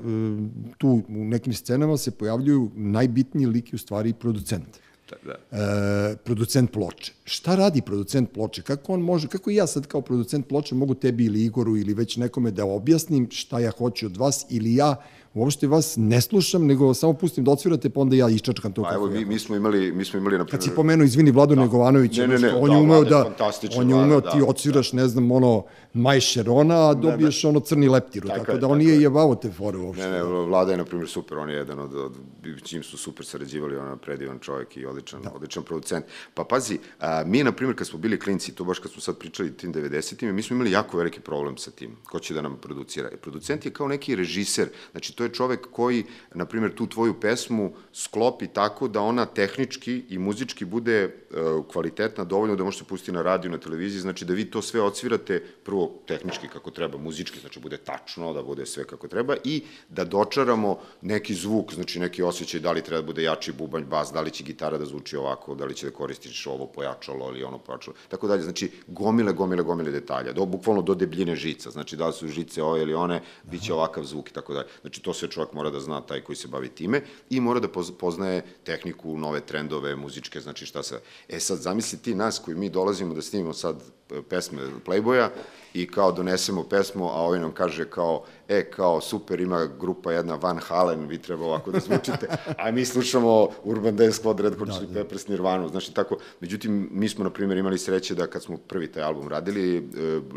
Speaker 1: tu u nekim scenama se pojavljuju najbitniji lik i u stvari producent.
Speaker 3: Da.
Speaker 1: E, producent ploče. Šta radi producent ploče? Kako on može, kako ja sad kao producent ploče mogu tebi ili Igoru ili već nekome da objasnim šta ja hoću od vas ili ja uopšte vas ne slušam, nego samo pustim da odsvirate, pa onda ja iščačkam to.
Speaker 3: Pa evo, mi, mi smo imali, mi smo imali, na
Speaker 1: Kad si pomenuo, izvini, Vlado da. Negovanović,
Speaker 3: ne, ne, ne,
Speaker 1: on
Speaker 3: da,
Speaker 1: je umeo da, on je umeo,
Speaker 3: da,
Speaker 1: ti odsviraš, da. ne znam, ono, Maj Šerona, a dobiješ ne, ne. ono crni leptiru, tako, tako da on nije jebavo te fore uopšte.
Speaker 3: Ne, ne, Vlada je, na primjer, super, on je jedan od, od čim su super sarađivali, on je predivan čovjek i odličan, da. odličan producent. Pa pazi, a, mi, na primjer, kad smo bili klinci, to baš kad smo sad pričali tim 90-im, mi smo imali jako veliki problem sa tim, ko će da nam producira. Producent je kao neki režiser, znači to je čovek koji, na primjer, tu tvoju pesmu sklopi tako da ona tehnički i muzički bude uh, kvalitetna dovoljno da može se pustiti na radiju, na televiziji, znači da vi to sve odsvirate prvo tehnički kako treba, muzički, znači bude tačno, da bude sve kako treba i da dočaramo neki zvuk, znači neki osjećaj da li treba da bude jači bubanj, bas, da li će gitara da zvuči ovako, da li će da koristiš ovo pojačalo ili ono pojačalo, tako dalje, znači gomile, gomile, gomile detalja, do, bukvalno do debljine žica, znači da li su žice ove ili one, bit će ovakav zvuk i tako dalje. Znači to sve čovjek mora da zna, taj koji se bavi time, i mora da poznaje tehniku, nove trendove, muzičke, znači šta se... E sad, zamisli ti nas koji mi dolazimo da snimimo sad pesme Playboya i kao donesemo pesmu, a ovaj nam kaže kao, e, kao, super, ima grupa jedna Van Halen, vi treba ovako da zvučite, a mi slušamo Urban Dance Squad, Red Hot Chili da, da. Peppers, Nirvana, znači tako, međutim, mi smo, na primjer, imali sreće da kad smo prvi taj album radili, e,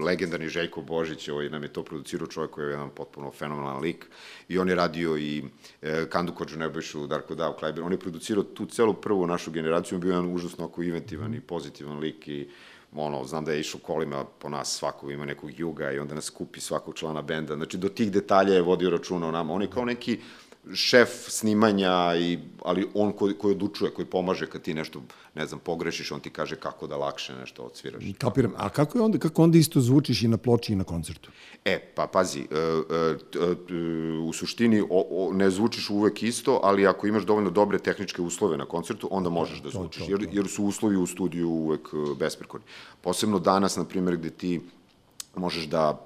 Speaker 3: legendarni Željko Božić, ovaj nam je to producirao čovjek koji je jedan potpuno fenomenalan lik, i on je radio i e, Kandu Kođu Nebojšu, Darko Dav, Klajber, on je producirao tu celu prvu našu generaciju, on bio jedan užasno oko inventivan i pozitivan lik i ono, znam da je išao kolima po nas svako, ima nekog juga i onda nas kupi svakog člana benda. Znači, do tih detalja je vodio računa o nama. On je kao neki šef snimanja, i, ali on koji, koji odučuje, koji pomaže kad ti nešto, ne znam, pogrešiš, on ti kaže kako da lakše nešto odsviraš.
Speaker 1: Kapiram. A kako, je onda, kako onda isto zvučiš i na ploči i na koncertu?
Speaker 3: E, pa pazi, e, e, e, u suštini o, o, ne zvučiš uvek isto, ali ako imaš dovoljno dobre tehničke uslove na koncertu, onda možeš da zvučiš, jer, jer su uslovi u studiju uvek besprekorni. Posebno danas, na primjer, gde ti možeš da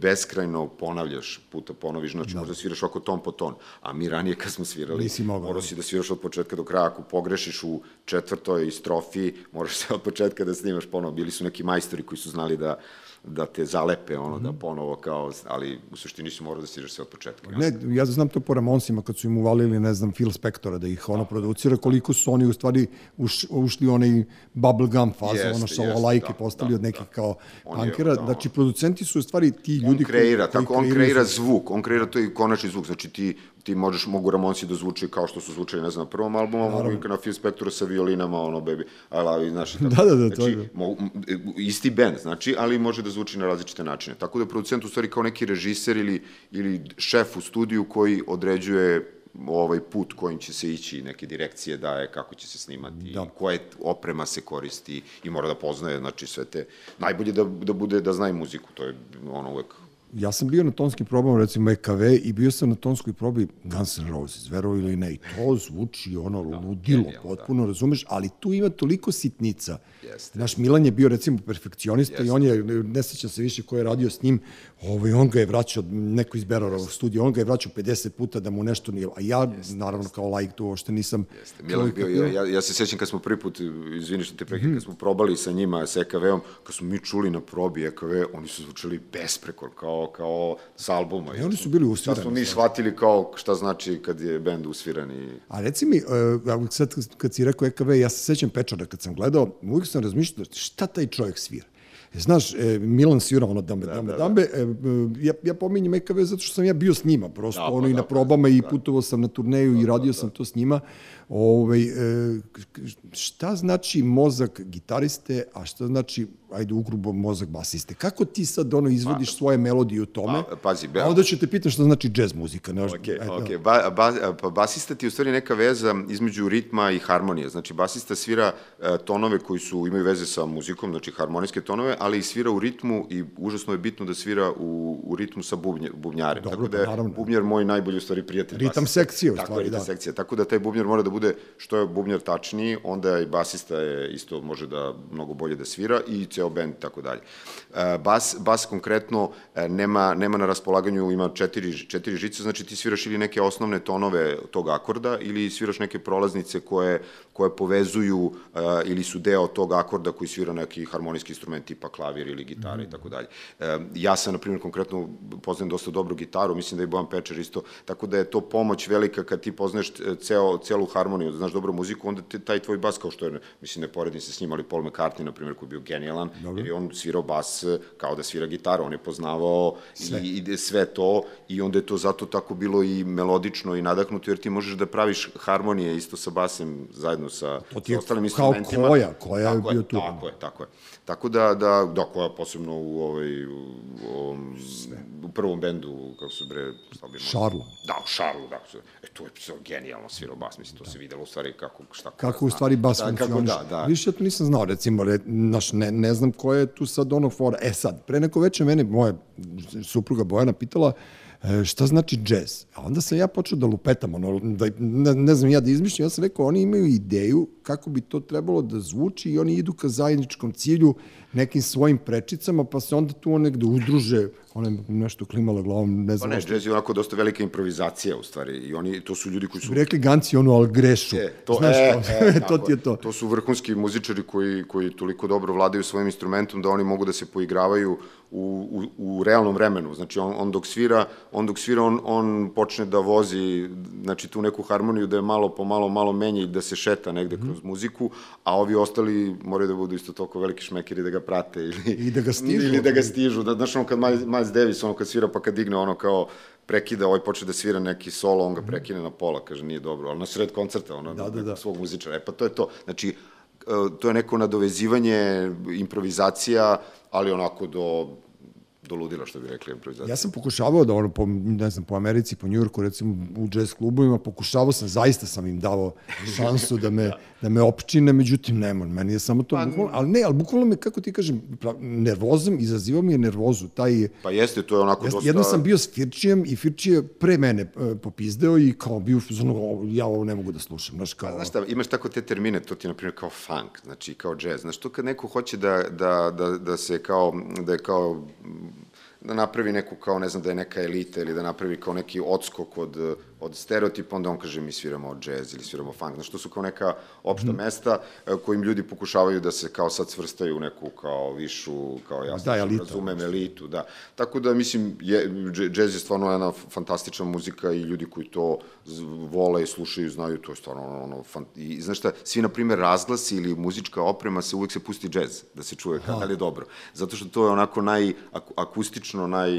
Speaker 3: beskrajno ponavljaš, puta ponoviš, znači da. možda sviraš oko ton po ton, a mi ranije kad smo svirali, morao da. si da sviraš od početka do kraja, ako pogrešiš u četvrtoj strofi, moraš se od početka da snimaš ponovo, bili su neki majstori koji su znali da da te zalepe, ono, mm -hmm. da mhm. ponovo kao, ali u suštini su morao da stižeš sve od početka.
Speaker 1: Ne, ja znam to po Ramonsima, kad su im uvalili, ne znam, Phil Spectora da ih ono producira, koliko su oni u stvari uš, ušli u onaj bubblegum fazu, ono što lajke da, postali da, od nekih da. kao punkera. Da, znači, producenti su u stvari ti ljudi
Speaker 3: on kreira, koji, tako, on kreira zvuk, on kreira to i konačni zvuk, znači ti ti možeš, mogu Ramonsi da zvuči kao što su zvučali, ne znam, na prvom albumu, mogu i na Phil Spector sa violinama, ono, baby, ali, znaš, tako,
Speaker 1: da, da, da, znači, to
Speaker 3: Mo, isti band, znači, ali može da zvuči na različite načine. Tako da producent u stvari kao neki režiser ili, ili šef u studiju koji određuje ovaj put kojim će se ići, neke direkcije daje, kako će se snimati, da. koje oprema se koristi i mora da poznaje, znači sve te, najbolje da, da bude, da zna i muziku, to je ono uvek
Speaker 1: ja sam bio na tonskim probama, recimo EKV, i bio sam na tonskoj probi Guns N' Roses, verovo ili ne, i to zvuči ono da, ludilo, da. potpuno, da. razumeš, ali tu ima toliko sitnica. Jeste. Naš Milan je bio, recimo, perfekcionista Jeste. i on je, ne sećam se više ko je radio s njim, ovaj, on ga je vraćao, neko iz Berorovog studija, on ga je vraćao 50 puta da mu nešto nije, a ja, Jeste. naravno, kao lajk tu uopšte nisam...
Speaker 3: Jeste. Milan bio, ja, ja, ja se sećam kad smo prvi put, izvini što te prekid, mm. kad smo probali sa njima, sa EKV-om, kad smo mi čuli na probi EKV, oni su zvučali besprekor, kao kao s albuma.
Speaker 1: I oni su bili usvirani.
Speaker 3: Sad smo mi shvatili kao šta znači kad je bend usviran. I...
Speaker 1: A reci mi, uh, sad kad si rekao EKV, ja se sećam Pečara kad sam gledao, uvijek sam razmišljao šta taj čovjek svira. E, znaš, e, Milan svira ono dambe, da, dambe, da, dambe. Da. E, ja, ja pominjem EKV zato što sam ja bio s njima, prosto da, pa, ono da, i na probama da, i putovao sam na turneju da, i radio da, sam to s njima. Ove, ovaj, šta znači mozak gitariste, a šta znači ajde, ugrubo mozak basiste. Kako ti sad ono izvodiš pa, svoje melodije u tome?
Speaker 3: Pa, pazi,
Speaker 1: a onda ću te pitam šta znači džez muzika. Ne,
Speaker 3: ok, ok. Ba, ba, pa basista ti je u stvari neka veza između ritma i harmonije. Znači, basista svira e, tonove koji su, imaju veze sa muzikom, znači harmonijske tonove, ali i svira u ritmu i užasno je bitno da svira u, u ritmu sa bubnje, bubnjarem. Dobro, Tako da je naravno. bubnjar moj najbolji u stvari prijatelj.
Speaker 1: Ritam sekcije u
Speaker 3: stvari, Tako ritam da. sekcija. Tako da taj bubnjar mora da bude što je bubnjar tačniji, onda i basista je isto može da mnogo bolje da svira i ceo bend tako dalje. E, bas, bas konkretno e, nema, nema na raspolaganju, ima četiri, četiri žice, znači ti sviraš ili neke osnovne tonove tog akorda ili sviraš neke prolaznice koje, koje povezuju uh, ili su deo tog akorda koji svira neki harmonijski instrument tipa klavir ili gitara -hmm. i tako dalje. Ja sam, na primjer, konkretno poznajem dosta dobru gitaru, mislim da je Bojan Pečer isto, tako da je to pomoć velika kad ti poznaš ceo, celu harmoniju, da znaš dobru muziku, onda te, taj tvoj bas, kao što je, mislim, ne poredim se s njim, ali Paul McCartney, na primjer, koji je bio genijalan, Dobro. jer je on svirao bas kao da svira gitaru, on je poznavao sve. I, i sve to i onda je to zato tako bilo i melodično i nadahnuto, jer ti možeš da praviš harmonije isto sa basem zajedno sa, sa ostalim instrumentima.
Speaker 1: Kao koja, koja je bio tu.
Speaker 3: Tako je, tako je. Tako da, da, da, koja posebno u, ovaj, u, u, u prvom bendu, kako se bre...
Speaker 1: Šarlo.
Speaker 3: Da, u Šarlu, da. E, to je genijalno svirao bas, mislim, to da. se videlo u stvari kako, šta...
Speaker 1: Kako u stvari bas da, funkcioniš. Da, da. Više ja to nisam znao, recimo, re, naš, ne, ne znam ko je tu sad ono fora. E sad, pre neko veče mene, moja supruga Bojana pitala, e, šta znači džez? A onda sam ja počeo da lupetam, ono, da, ne, ne znam ja da izmišljam, ja sam rekao, oni imaju ideju kako bi to trebalo da zvuči i oni idu ka zajedničkom cilju nekim svojim prečicama, pa se onda tu negde udruže, ona je nešto klimala glavom, ne znam.
Speaker 3: Pa ne, džez je onako dosta velika improvizacija u stvari i oni, to su ljudi koji su...
Speaker 1: Rekli ganci ono, ali grešu. E, to, Znaš, e, e, to ti je to.
Speaker 3: To su vrhunski muzičari koji, koji toliko dobro vladaju svojim instrumentom da oni mogu da se poigravaju u, u, u realnom vremenu. Znači, on, on dok svira, on dok svira, on, on počne da vozi, znači, tu neku harmoniju da je malo po malo, malo menja i da se šeta negde mm -hmm. kroz muziku, a ovi ostali moraju da budu isto toliko veliki šmekeri da ga prate ili,
Speaker 1: I da ga stižu.
Speaker 3: Ili da ga stižu. Da, znaš, ono kad Miles, Miles Davis, ono kad svira pa kad digne ono kao prekida, ovaj počne da svira neki solo, on ga prekine na pola, kaže nije dobro, ali na sred koncerta, ono, da, da, da. svog muzičara. E pa to je to. Znači, e, to je neko nadovezivanje, improvizacija, ali onako do do ludila, što bi rekli improvizacija.
Speaker 1: Ja sam pokušavao da ono, po, ne znam, po Americi, po Njujorku, recimo u jazz klubovima, pokušavao sam, zaista sam im dao šansu da me, da me opčine, međutim, nema, meni je samo to, pa, bukvalno, ali ne, ali bukvalno me, kako ti kažem, nervozom, izazivao mi je nervozu, taj...
Speaker 3: Pa jeste, to je onako
Speaker 1: jeste, dosta... Jedno sam bio s Firčijem i Firčije pre mene e, popizdeo i kao bio, ono, ja ovo ne mogu da slušam, znaš, kao... Pa,
Speaker 3: znaš šta, imaš tako te termine, to ti je, na primjer, kao funk, znači, kao jazz, znaš, to kad neko hoće da, da, da, da se kao, da je kao da napravi neku kao, ne znam, da je neka elita ili da napravi kao neki odskok od od stereotipa, onda on kaže mi sviramo džez ili sviramo funk, znaš, to su kao neka opšta mm. mesta e, kojim ljudi pokušavaju da se kao sad svrstaju u neku kao višu, kao ja da, elita, razumem elitu, da. Tako da, mislim, je, džez je stvarno jedna fantastična muzika i ljudi koji to vole i slušaju, znaju, to je stvarno ono, ono fan... i znaš šta, svi, na primjer, razglasi ili muzička oprema se uvek se pusti džez, da se čuje kada je dobro. Zato što to je onako naj, akustično, naj,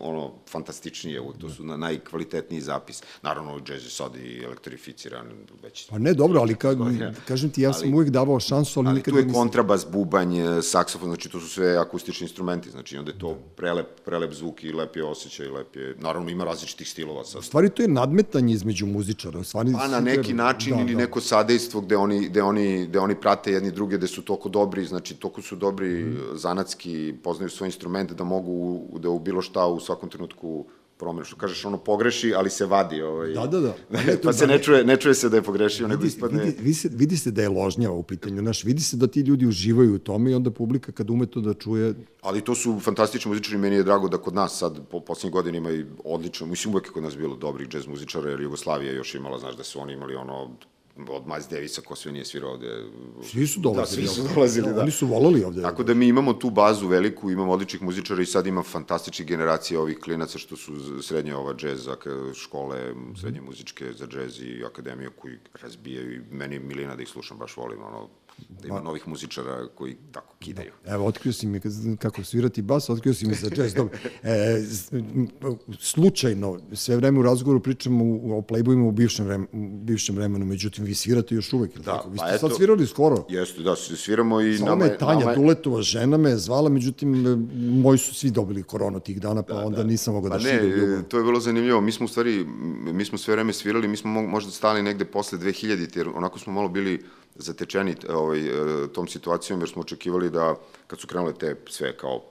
Speaker 3: ono, fantastičnije, to su na, najkvalitetniji zapis. Naravno, džez je sad i elektrificiran već...
Speaker 1: Pa ne, dobro, ali ka, kažem ti, ja sam ali, uvijek davao šansu, ali, ali
Speaker 3: nisam... Ali tu je kontrabas, bubanj, saksofon, znači to su sve akustični instrumenti, znači onda je to prelep, prelep zvuk i lep je osjećaj, lep je... Naravno, ima različitih stilova sad.
Speaker 1: U stvari, to je nadmetanje između muzičara. Stvari,
Speaker 3: pa na neki način da, ili da. neko sadejstvo gde oni, gde, oni, gde oni prate jedni druge, gde su toliko dobri, znači toliko su dobri mm. zanatski, poznaju svoj instrument da mogu da u bilo šta u svakom trenutku promenu, što kažeš, ono pogreši, ali se vadi. Ovaj,
Speaker 1: da, da, da.
Speaker 3: pa se ne čuje, ne čuje se da je pogrešio, nego ispadne...
Speaker 1: Vidi, vidi, se, vidi se da je ložnjava u pitanju, znaš, vidi se da ti ljudi uživaju u tome i onda publika kad ume to da čuje...
Speaker 3: Ali to su fantastični muzičari, meni je drago da kod nas sad, po poslednjih godina ima i odlično, mislim uvek je kod nas bilo dobrih džez muzičara, jer Jugoslavija još imala, znaš, da su oni imali ono od Miles Davisa, ko sve nije svirao ovde.
Speaker 1: Svi su dolazili.
Speaker 3: Da, svi su dolazili, da.
Speaker 1: Oni su volali ovde.
Speaker 3: Tako da mi imamo tu bazu veliku, imamo odličnih muzičara i sad ima fantastičnih generacija ovih klinaca što su srednje ova džez škole, srednje muzičke za džez i akademije koji razbijaju i meni je milina da ih slušam, baš volim, ono, da ima novih muzičara koji tako kidaju.
Speaker 1: Da. Evo, otkrio si mi kako svirati bas, otkrio si mi za jazz. Dobro. E, slučajno, sve vreme u razgovoru pričamo o playboyima u bivšem, vremenu, u bivšem vremenu, međutim, vi svirate još uvek, ili
Speaker 3: Da,
Speaker 1: tako? Vi
Speaker 3: pa
Speaker 1: ste
Speaker 3: eto-
Speaker 1: sad svirali skoro.
Speaker 3: Jeste, da, sviramo i
Speaker 1: Zvala
Speaker 3: nama je...
Speaker 1: Tanja
Speaker 3: nama je-
Speaker 1: Duletova, žena me je zvala, međutim, moji su svi dobili koronu tih dana, pa onda nisam mogao da,
Speaker 3: Pa ne,
Speaker 1: širim ljubav.
Speaker 3: to je bilo zanimljivo. Mi smo u stvari, mi smo sve vreme svirali, mi smo mo- možda stali negde posle 2000, jer onako smo malo bili zatečeni t- ovaj, e, tom situacijom, jer smo očekivali da, kad su krenule te sve kao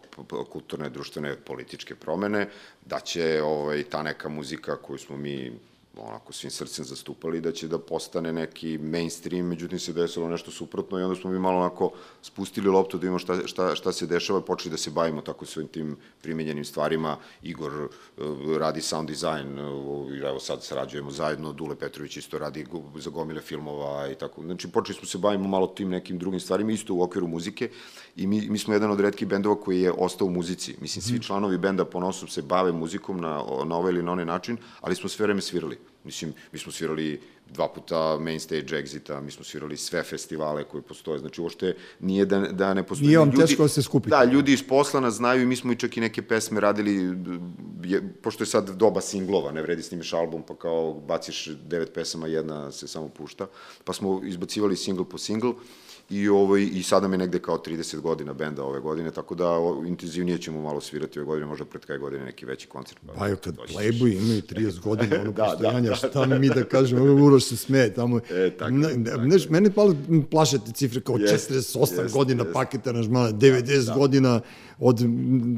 Speaker 3: kulturne, društvene, političke promene, da će ovaj, ta neka muzika koju smo mi onako svim srcem zastupali da će da postane neki mainstream, međutim se desilo nešto suprotno i onda smo mi malo onako spustili loptu da vidimo šta, šta, šta se dešava i počeli da se bavimo tako svojim tim primenjenim stvarima. Igor uh, radi sound design, uh, evo sad sarađujemo zajedno, Dule Petrović isto radi za gomile filmova i tako. Znači počeli smo se bavimo malo tim nekim drugim stvarima, isto u okviru muzike i mi, mi smo jedan od redkih bendova koji je ostao u muzici. Mislim, svi članovi benda ponosom se bave muzikom na, na ovaj ili na onaj način, ali smo sve vreme svirali. Mislim, mi smo svirali dva puta main stage exita, mi smo svirali sve festivale koji postoje, znači uopšte nije da, da ne postoji.
Speaker 1: Nije vam teško da se skupite.
Speaker 3: Da, ljudi iz posla nas znaju i mi smo i čak i neke pesme radili, je, pošto je sad doba singlova, ne vredi snimiš album, pa kao baciš devet pesama, jedna se samo pušta, pa smo izbacivali single po single i, ovaj, i sada mi negde kao 30 godina benda ove godine, tako da o, intenzivnije ćemo malo svirati ove godine, možda pred kraj godine neki veći koncert.
Speaker 1: Pa evo, kad
Speaker 3: doći ćeš.
Speaker 1: Playboy imaju 30 godina, ono
Speaker 3: Da, da,
Speaker 1: postojanja,
Speaker 3: da,
Speaker 1: šta mi da kažemo, ono Uroš se smeje tamo.
Speaker 3: E, tako
Speaker 1: ne,
Speaker 3: tako
Speaker 1: neš, mene palo plaše te cifre kao
Speaker 3: Jeste,
Speaker 1: 48
Speaker 3: jeste,
Speaker 1: godina
Speaker 3: jeste.
Speaker 1: paketa aranžmana, 90 godina od,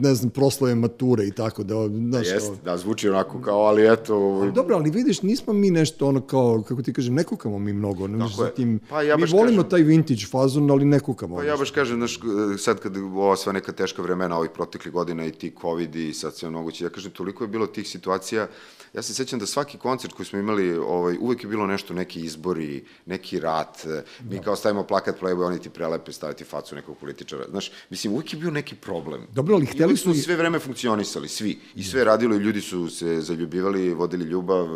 Speaker 1: ne znam, proslave mature i tako da, znaš, kao-
Speaker 3: Jeste, da, zvuči onako kao, ali eto... ovaj,
Speaker 1: Dobro, ali vidiš, nismo mi nešto ono kao, kako ti kažem, ne kukamo mi mnogo. Ne,
Speaker 3: je.
Speaker 1: tim,
Speaker 3: Pa ja
Speaker 1: mi volimo
Speaker 3: kažem-
Speaker 1: taj vintage fazon, ali ne kukamo.
Speaker 3: Pa ja baš kažem, znaš, sad kad ova sva neka teška vremena ovih proteklih godina i ti covid i sad sve moguće, ja kažem, toliko je bilo tih situacija, ja se sećam da svaki koncert koji smo imali, ovaj, uvek je bilo nešto, neki izbori, neki rat, mi kao stavimo plakat Playboy, oni ti prelepe staviti facu nekog političara, znaš, mislim, uvek je bio neki problem.
Speaker 1: Dobro, ali hteli su i-
Speaker 3: sve vreme funkcionisali, svi, i sve je radilo i ljudi su se zaljubivali, vodili ljubav,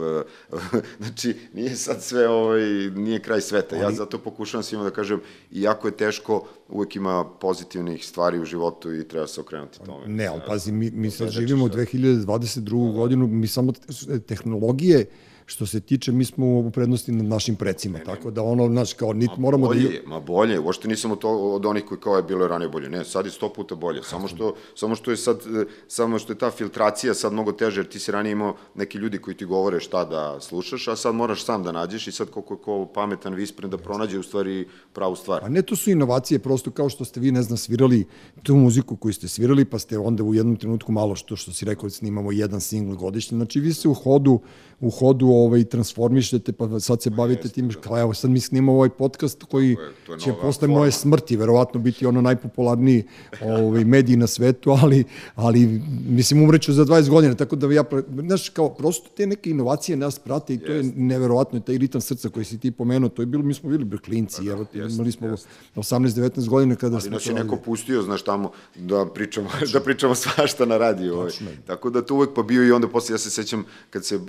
Speaker 3: znači, nije sad sve, ovaj, nije kraj sveta, ja zato pokušavam svima da kažem, iako je teško, uvek ima pozitivnih stvari u životu i treba se okrenuti tome.
Speaker 1: Ne, ali pazi, mi, mi sad
Speaker 3: da
Speaker 1: živimo u 2022. godinu, mi samo te- tehnologije, što se tiče, mi smo u prednosti nad našim precima, tako da ono, znaš, kao, nit moramo da...
Speaker 3: Bolje je, ma bolje, uopšte nisam od, to, od onih koji kao je bilo je ranije bolje. Ne, sad je sto puta bolje. Samo što, samo što je sad, e, samo što je ta filtracija sad mnogo teže, jer ti si ranije imao neki ljudi koji ti govore šta da slušaš, a sad moraš sam da nađeš i sad koliko je ko pametan vispren da pronađe u stvari pravu stvar.
Speaker 1: A ne, to su inovacije, prosto kao što ste vi, ne znam, svirali tu muziku koju ste svirali, pa ste onda u jednom trenutku malo što, što si rekao, snimamo jedan singl godišnje. Znači, vi se u hodu, u hodu ovaj, transformišete, pa sad se bavite tim, kao evo, sad mi snimamo ovaj podcast koji
Speaker 3: je, to je
Speaker 1: će posle
Speaker 3: forma.
Speaker 1: moje smrti, verovatno biti ono najpopularniji ovaj, medij na svetu, ali, ali mislim, umreću za 20 godina, tako da ja, znaš, kao, prosto te neke inovacije nas prate i to je neverovatno, taj ritam srca koji si ti pomenuo, to je bilo, mi smo bili brklinci, evo,
Speaker 3: Pa jeste,
Speaker 1: imali smo
Speaker 3: jeste.
Speaker 1: 18-19 godina kada
Speaker 3: Ali
Speaker 1: smo
Speaker 3: nas
Speaker 1: to
Speaker 3: je neko pustio, znaš, tamo da pričamo, da pričamo svašta na radiju. Ovaj. Tako da to uvek pa bio i onda posle, ja se sećam kad se e,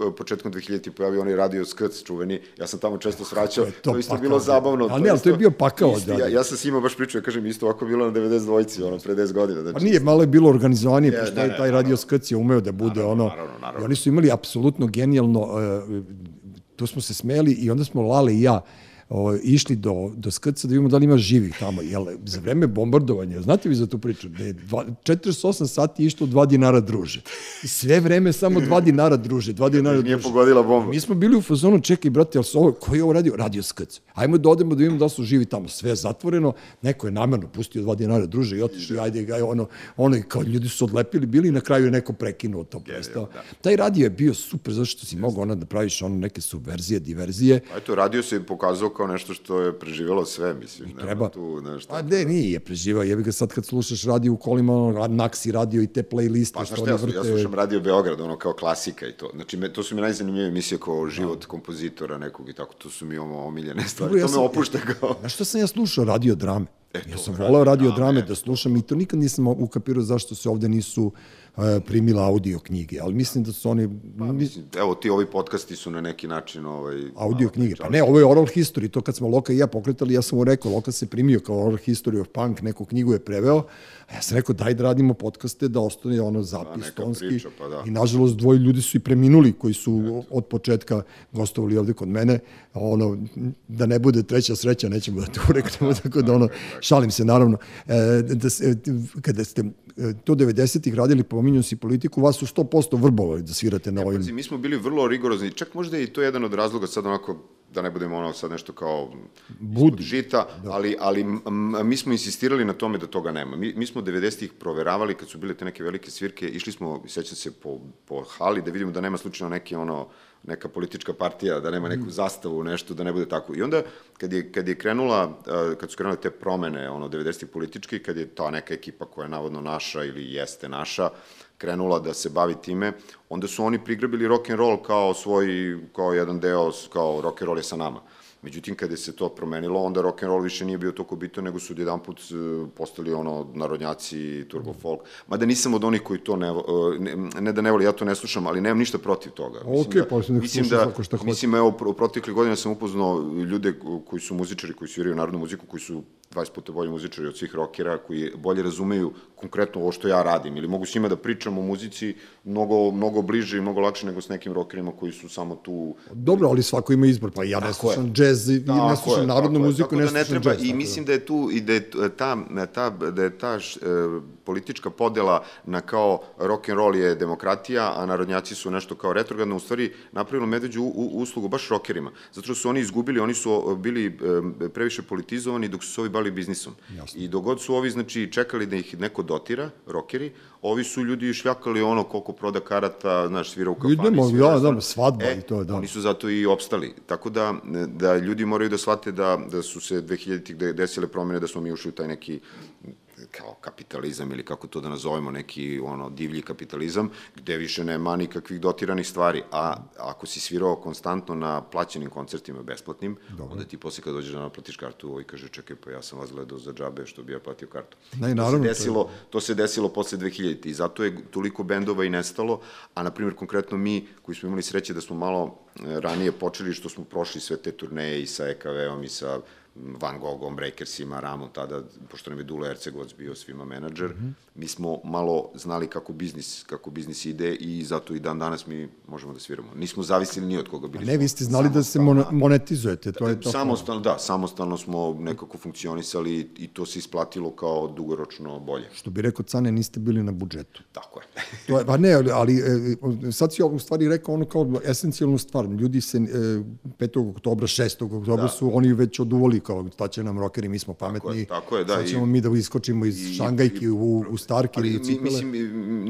Speaker 3: početkom 2000 pojavio onaj radio Skrc čuveni, ja sam tamo često svraćao, to,
Speaker 1: to
Speaker 3: isto
Speaker 1: pakao,
Speaker 3: bilo zabavno.
Speaker 1: ali ne, ali to je bio pakao,
Speaker 3: Isti,
Speaker 1: da, da.
Speaker 3: ja, ja sam s njima baš pričao, ja kažem, isto ovako bilo na 92-ci, ono, pre 10 godina. Znači,
Speaker 1: Pa nije, malo je bilo organizovanije,
Speaker 3: Je,
Speaker 1: pošto
Speaker 3: ne,
Speaker 1: je
Speaker 3: ne,
Speaker 1: taj radio skrc je umeo da bude ono...
Speaker 3: naravno, naravno.
Speaker 1: I oni su imali apsolutno genijalno, uh, tu smo se smeli i onda smo Lale i ja o, išli do, do skrca da vidimo da li ima živih tamo. Jel, za vreme bombardovanja, znate vi za tu priču, da je dva, 48 sati išlo 2 dinara druže. I sve vreme samo 2 dinara druže, 2 dinara
Speaker 3: nije
Speaker 1: druže.
Speaker 3: pogodila bomba.
Speaker 1: Mi smo bili u fazonu, čekaj, brate, jel su ovo, ko je ovo radio? Radio skrc. Ajmo da odemo da vidimo da su živi tamo. Sve je zatvoreno, neko je namerno pustio 2 dinara druže i otišli, ajde, ga, ono, ono, i kao ljudi su odlepili, bili i na kraju je neko prekinuo to predstav. Taj radio je bio super, zato što si mogao ono da praviš ono neke subverzije, diverzije.
Speaker 3: Pa eto, radio se pokazao kao nešto što je preživelo sve, mislim. nema
Speaker 1: treba.
Speaker 3: Tu, znaš,
Speaker 1: Pa ne, nije preživao. Jebi ga sad kad slušaš radio u kolima, ono, Naksi radio i te playliste
Speaker 3: Pa,
Speaker 1: što
Speaker 3: znaš
Speaker 1: oni
Speaker 3: šta, ja, slu- ja
Speaker 1: vrte.
Speaker 3: slušam Radio Beograd, ono kao klasika i to. Znači, me, to su mi najzanimljivije emisije kao život kompozitora nekog i tako, to su mi ono omiljene stvari.
Speaker 1: Dobro, ja
Speaker 3: to me opušta kao...
Speaker 1: Znaš šta sam ja slušao? Radio drame.
Speaker 3: E,
Speaker 1: ja sam volao radio
Speaker 3: drame,
Speaker 1: drame da slušam i to nikad nisam ukapirao zašto se ovde nisu e, primila audio knjige, ali mislim da su oni...
Speaker 3: Pa, mislim, evo, ti ovi podcasti su na neki način... Ovaj,
Speaker 1: audio knjige, pa ne, ovo je oral history, to kad smo Loka i ja pokretali, ja sam mu rekao, Loka se primio kao oral history of punk, neku knjigu je preveo, a ja sam rekao, daj da radimo podcaste, da ostane ono zapis
Speaker 3: da,
Speaker 1: tonski.
Speaker 3: Priča, pa da.
Speaker 1: I nažalost, dvoji ljudi su i preminuli koji su od početka gostovali ovde kod mene, ono, da ne bude treća sreća, nećemo da to ureknemo, tako da ono, šalim se naravno. E, da se, kada ste e, to 90-ih radili, pominjam si politiku, vas su 100% vrbovali da svirate na
Speaker 3: e,
Speaker 1: ovim...
Speaker 3: Pazi, mi smo bili vrlo rigorozni, čak možda je i to jedan od razloga sad onako da ne budemo ono sad nešto kao
Speaker 1: Budi.
Speaker 3: žita, da. ali, ali mi smo insistirali na tome da toga nema. Mi, mi smo 90-ih proveravali kad su bile te neke velike svirke, išli smo, sećam se, po, po hali da vidimo da nema slučajno neke ono, neka politička partija, da nema neku mm. zastavu, nešto, da ne bude tako. I onda, kad je, kad je krenula, kad su krenule te promene, ono, 90-ih politički, kad je ta neka ekipa koja je navodno naša ili jeste naša, krenula da se bavi time, onda su oni prigrabili rock and roll kao svoj, kao jedan deo, kao rock and roll je sa nama. Međutim, kada se to promenilo, onda rock and roll više nije bio toliko bitan, nego su jedan put e, postali ono narodnjaci, turbo folk. Mada nisam od onih koji to ne, e, ne, ne da ne voli, ja to ne slušam, ali nemam ništa protiv toga.
Speaker 1: Ok, da, pa nek
Speaker 3: mislim da, šta hoće. Mislim, evo, u proteklih godina sam upoznao ljude koji su muzičari, koji sviraju narodnu muziku, koji su 20 puta bolji muzičari od svih rokera, koji bolje razumeju konkretno ovo što ja radim, ili mogu s njima da pričam o muzici mnogo, mnogo bliže i mnogo lakše nego s nekim rokerima koji su samo tu...
Speaker 1: Dobro, ali svako ima izbor, pa ja ne slušam džez i ne slušam narodnu muziku, ne slušam
Speaker 3: da ne treba, I mislim da je tu, i da je ta, ta, da je ta š, e, politička podela na kao rock and roll je demokratija, a narodnjaci su nešto kao retrogradno, u stvari napravilo medveđu u, uslugu baš rokerima. Zato što su oni izgubili, oni su bili e, previše politizovani dok su se ovi bali biznisom. Jasno. I dogod su ovi, znači, čekali da ih neko dotira, rokeri, ovi su ljudi šljakali ono koliko proda karata, znaš, svira u kafani.
Speaker 1: Idemo, ja, da, svadba e, i to, da.
Speaker 3: Oni su zato i opstali. Tako da, da ljudi moraju da shvate da, da su se 2000-ih desile promene, da smo mi ušli u taj neki kao kapitalizam ili kako to da nazovemo, neki ono divlji kapitalizam, gde više nema nikakvih dotiranih stvari, a ako si svirao konstantno na plaćenim koncertima besplatnim, Dobro. onda ti posle kad dođeš da naplatiš kartu, ovaj kaže čekaj pa ja sam vas gledao za džabe što bi ja platio kartu.
Speaker 1: Ne, naravno,
Speaker 3: to, se desilo, to, je... to se desilo posle 2000 i zato je toliko bendova i nestalo, a na primjer konkretno mi koji smo imali sreće da smo malo e, ranije počeli što smo prošli sve te turneje i sa EKV-om i sa Van Gogom, Breakersima, Ramon tada, pošto nam je Dule Ercegovac bio svima menadžer, mm -hmm. mi smo malo znali kako biznis, kako biznis ide i zato i dan danas mi možemo da sviramo. Nismo zavisili ni od koga bili.
Speaker 1: A ne, vi ste znali da se monetizujete, to je to.
Speaker 3: Samostalno, da, samostalno smo nekako funkcionisali i to se isplatilo kao dugoročno bolje.
Speaker 1: Što bi rekao Cane, niste bili na budžetu.
Speaker 3: Tako je.
Speaker 1: to je pa ne, ali e, sad si u stvari rekao ono kao esencijalnu stvar. Ljudi se 5. oktobra, 6. oktobra da. su oni već oduvoli kao šta će nam rokeri, mi smo pametni.
Speaker 3: Tako je, tako je da.
Speaker 1: Sad ćemo i, mi da iskočimo iz i, Šangajki i, u, u Starki ili u Cipele.
Speaker 3: Mislim,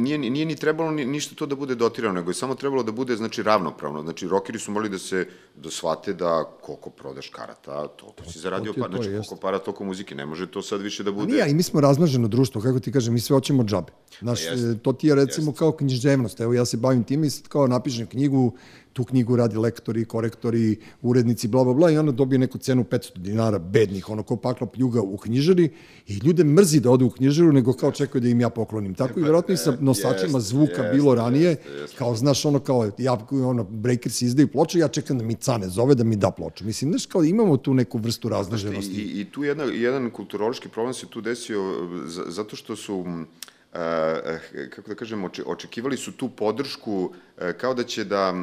Speaker 3: nije, nije ni trebalo ni, ništa to da bude dotirano, nego je samo trebalo da bude, znači, ravnopravno. Znači, rokeri su morali da se, da shvate da koliko prodaš karata, toliko si zaradio, pa, znači, koliko para, toliko muzike. Ne može to sad više da bude... A
Speaker 1: nije, i mi smo razmaženo društvo, kako ti kažem, mi sve hoćemo džabe. Znaš, pa to ti je recimo jest. kao književnost. Evo, ja se bavim time i sad kao napišem knjigu, tu knjigu radi lektori, korektori, urednici, bla, bla, bla, i ona dobije neku cenu 500 dinara, bednih, ono ko pakla pljuga u knjižari, i ljude mrzi da ode u knjižaru, nego kao čekaju da im ja poklonim. Tako i verovatno i sa nosačima zvuka jest, bilo ranije, jest, jest. kao, znaš, ono kao, ja, ono, breakers izdaju ploče, ja čekam da mi cane zove da mi da ploču. Mislim, znaš, kao imamo tu neku vrstu razloženosti.
Speaker 3: I, i, i tu jedna, jedan kulturološki problem se tu desio zato što su kako da kažem, očekivali su tu podršku kao da će da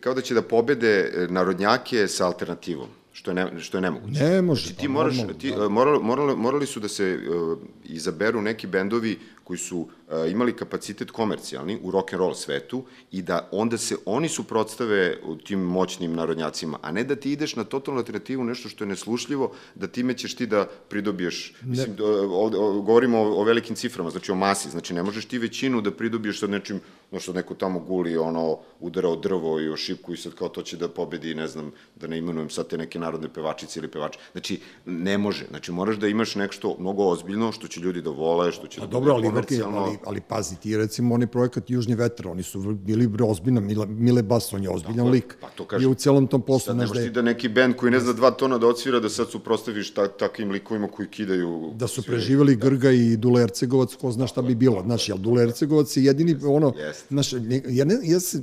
Speaker 3: kao da će da pobede narodnjake sa alternativom što je ne, što je nemoguće.
Speaker 1: Ne može.
Speaker 3: Znači ti pa moraš ti da. morali, morali morali su da se uh, izaberu neki bendovi koji su uh, imali kapacitet komercijalni u rock and roll svetu i da onda se oni suprotstave u tim moćnim narodnjacima, a ne da ti ideš na totalnu alternativu nešto što je neslušljivo, da time ćeš ti da pridobiješ, ne. mislim, o, o, o, govorimo o, o velikim ciframa, znači o masi, znači ne možeš ti većinu da pridobiješ sa nečim, no što neko tamo guli, ono, udara o drvo i o šipku i sad kao to će da pobedi, ne znam, da ne imenujem sad te neke narodne pevačice ili pevače. Znači, ne može. Znači, moraš da imaš nešto mnogo ozbiljno, što će ljudi da vole, što će
Speaker 1: a
Speaker 3: da
Speaker 1: dobro, ali
Speaker 3: komercijalno...
Speaker 1: ali, ali pazi, ti recimo onaj projekat Južni vetar, oni su bili ozbiljna, Mile, Mile Bas, on je ozbiljan
Speaker 3: Tako
Speaker 1: lik.
Speaker 3: pa to
Speaker 1: I
Speaker 3: kažem.
Speaker 1: u celom tom poslu,
Speaker 3: Sad ne
Speaker 1: znaš da je...
Speaker 3: ti da neki bend koji ne zna dva tona da odsvira, da sad suprostaviš ta, takvim likovima koji kidaju...
Speaker 1: da su
Speaker 3: sviraju.
Speaker 1: preživeli Grga i Dule Ercegovac, ko zna šta bi bilo, znaš, jel Dule Ercegovac je jedini, ono,
Speaker 3: jeste.
Speaker 1: znaš, nje- ja, ne, ja se,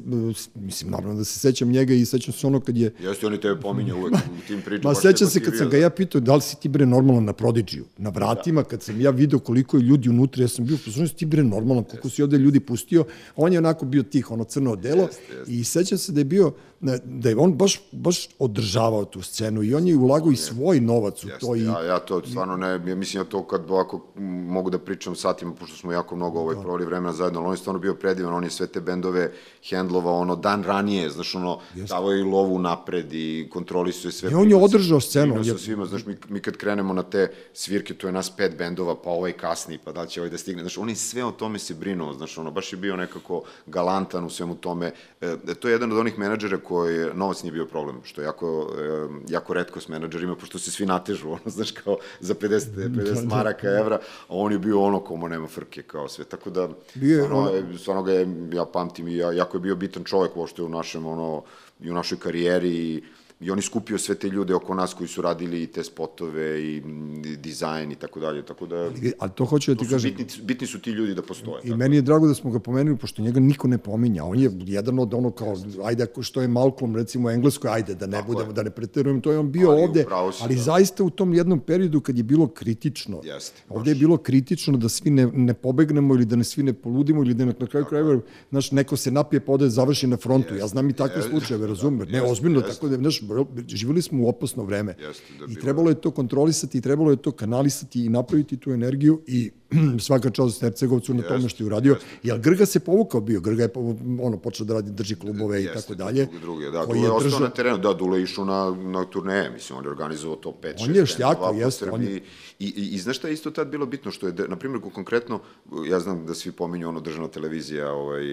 Speaker 1: mislim, naravno da se sećam njega i sećam se ono kad je,
Speaker 3: Jeste, oni tebe pominje uvek u tim pričama.
Speaker 1: Ma sećam se kad sam ga ja pitao da li si ti bre normalan na Prodigiju, na vratima, kad sam ja video koliko je ljudi unutra, ja sam bio, pozorno si ti bre normalan, koliko si ovde ljudi pustio, on je onako bio tih, ono crno odelo,
Speaker 3: Jeste, jeste.
Speaker 1: i sećam se da je bio, da je on baš, baš održavao tu scenu i on je ulagao i svoj novac u to i
Speaker 3: Ja, ja to stvarno ne, ja mislim ja to kad ovako mogu da pričam satima, pošto smo jako mnogo ovaj, provali vremena zajedno, ali on je stvarno bio predivan, on je sve te bendove hendlovao ono dan ranije, znaš ono, davao je i lovu napred i kontrolisuje sve.
Speaker 1: I on je održao scenu, on je-
Speaker 3: svima, znaš, mi, mi kad krenemo na te svirke, to je nas pet bendova, pa ovaj kasni, pa da li će ovaj da stigne, znaš, on je sve o tome se brinuo, znaš, ono, baš je bio nekako galantan u svemu tome. E, to je jedan od onih menadžera koji novac nije bio problem, što je jako, e, jako redko s menadžerima, pošto se svi natežu, ono, znaš, kao za 50, 50 maraka, evra, a on je bio ono komu nema frke, kao sve, tako da,
Speaker 1: Bio je ono-
Speaker 3: je, stvarno ga je, ja pamtim, i ja, jako je bio bitan čovjek uopšte u našem, ono, i u našoj karijeri i, i on je skupio sve te ljude oko nas koji su radili i te spotove i, mm, dizajn i tako dalje, tako da
Speaker 1: ali to hoću da ti kažem,
Speaker 3: bitni, bitni su ti ljudi da postoje.
Speaker 1: I meni je drago da smo ga pomenuli, pošto njega niko ne pominja. On je jedan od ono kao, ajde, što je Malcolm, recimo u Engleskoj, ajde, da ne
Speaker 3: Tako
Speaker 1: budemo,
Speaker 3: je.
Speaker 1: da ne preterujem, to je on bio
Speaker 3: Ali
Speaker 1: ovde,
Speaker 3: si,
Speaker 1: ali
Speaker 3: da.
Speaker 1: zaista u tom jednom periodu kad je bilo kritično.
Speaker 3: Jeste,
Speaker 1: Ovde je bilo kritično da svi ne, ne pobegnemo ili da ne svi ne poludimo ili da na kraju krajeva, znaš, neko se napije pa ode završi na frontu. ja znam i takve
Speaker 3: jeste,
Speaker 1: slučajeve, razumem. Ne,
Speaker 3: jeste,
Speaker 1: ozbiljno,
Speaker 3: jeste.
Speaker 1: tako da, znaš, živjeli smo u opasno vreme.
Speaker 3: Jeste, da
Speaker 1: I trebalo je to kontrolisati i trebalo je to kanalisati i napraviti tu energiju i svaka čast Hercegovcu na tome što je uradio. Jer Grga se povukao bio, Grga je ono počeo da radi drži klubove i
Speaker 3: Jeste,
Speaker 1: tako dalje.
Speaker 3: druge, da,
Speaker 1: koji
Speaker 3: Dule je ostao
Speaker 1: držao-
Speaker 3: na terenu, da, Dule išao na, na turneje, mislim, on je organizovao to 5 6
Speaker 1: On je šljako, jeste, on je-
Speaker 3: I, i, I znaš šta je isto tad bilo bitno, što je, da, na primjer, konkretno, ja znam da svi pominju ono državna televizija, ovaj,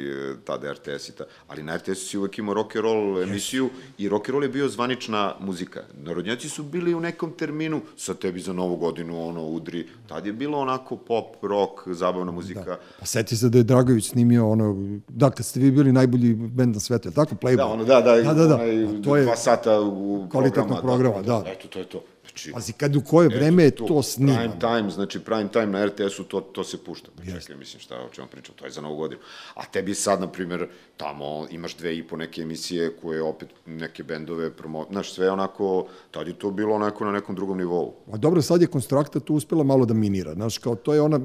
Speaker 3: tada RTS i ta, ali na RTS-u si uvek imao rock and roll emisiju i rock and roll je bio zvanična muzika. Narodnjaci su bili u nekom terminu, sa tebi za novu godinu, ono, udri, tad je bilo onako pop, rock, zabavna muzika. Da.
Speaker 1: Pa seti se da je Dragović snimio ono, da, kad ste vi bili najbolji bend na svetu, je tako? Playboy.
Speaker 3: Da, ono, da, da,
Speaker 1: da, da, da.
Speaker 3: onaj,
Speaker 1: A to je,
Speaker 3: dva sata u
Speaker 1: kvalitetnog programa, da.
Speaker 3: Eto, to je to. Znači,
Speaker 1: pazi, kad u koje vreme je
Speaker 3: Eto,
Speaker 1: to snimano.
Speaker 3: Prime time, znači prime time na RTS-u, to, to se pušta. Pa čekaj, mislim, šta o čemu pričam, to je za novu godinu. A tebi sad, na primjer, tamo imaš dve i po neke emisije koje opet neke bendove promo... Znaš, sve onako, tad je to bilo onako na nekom drugom nivou.
Speaker 1: A dobro, sad je konstrakta tu uspela malo da minira, znaš, kao to je ona,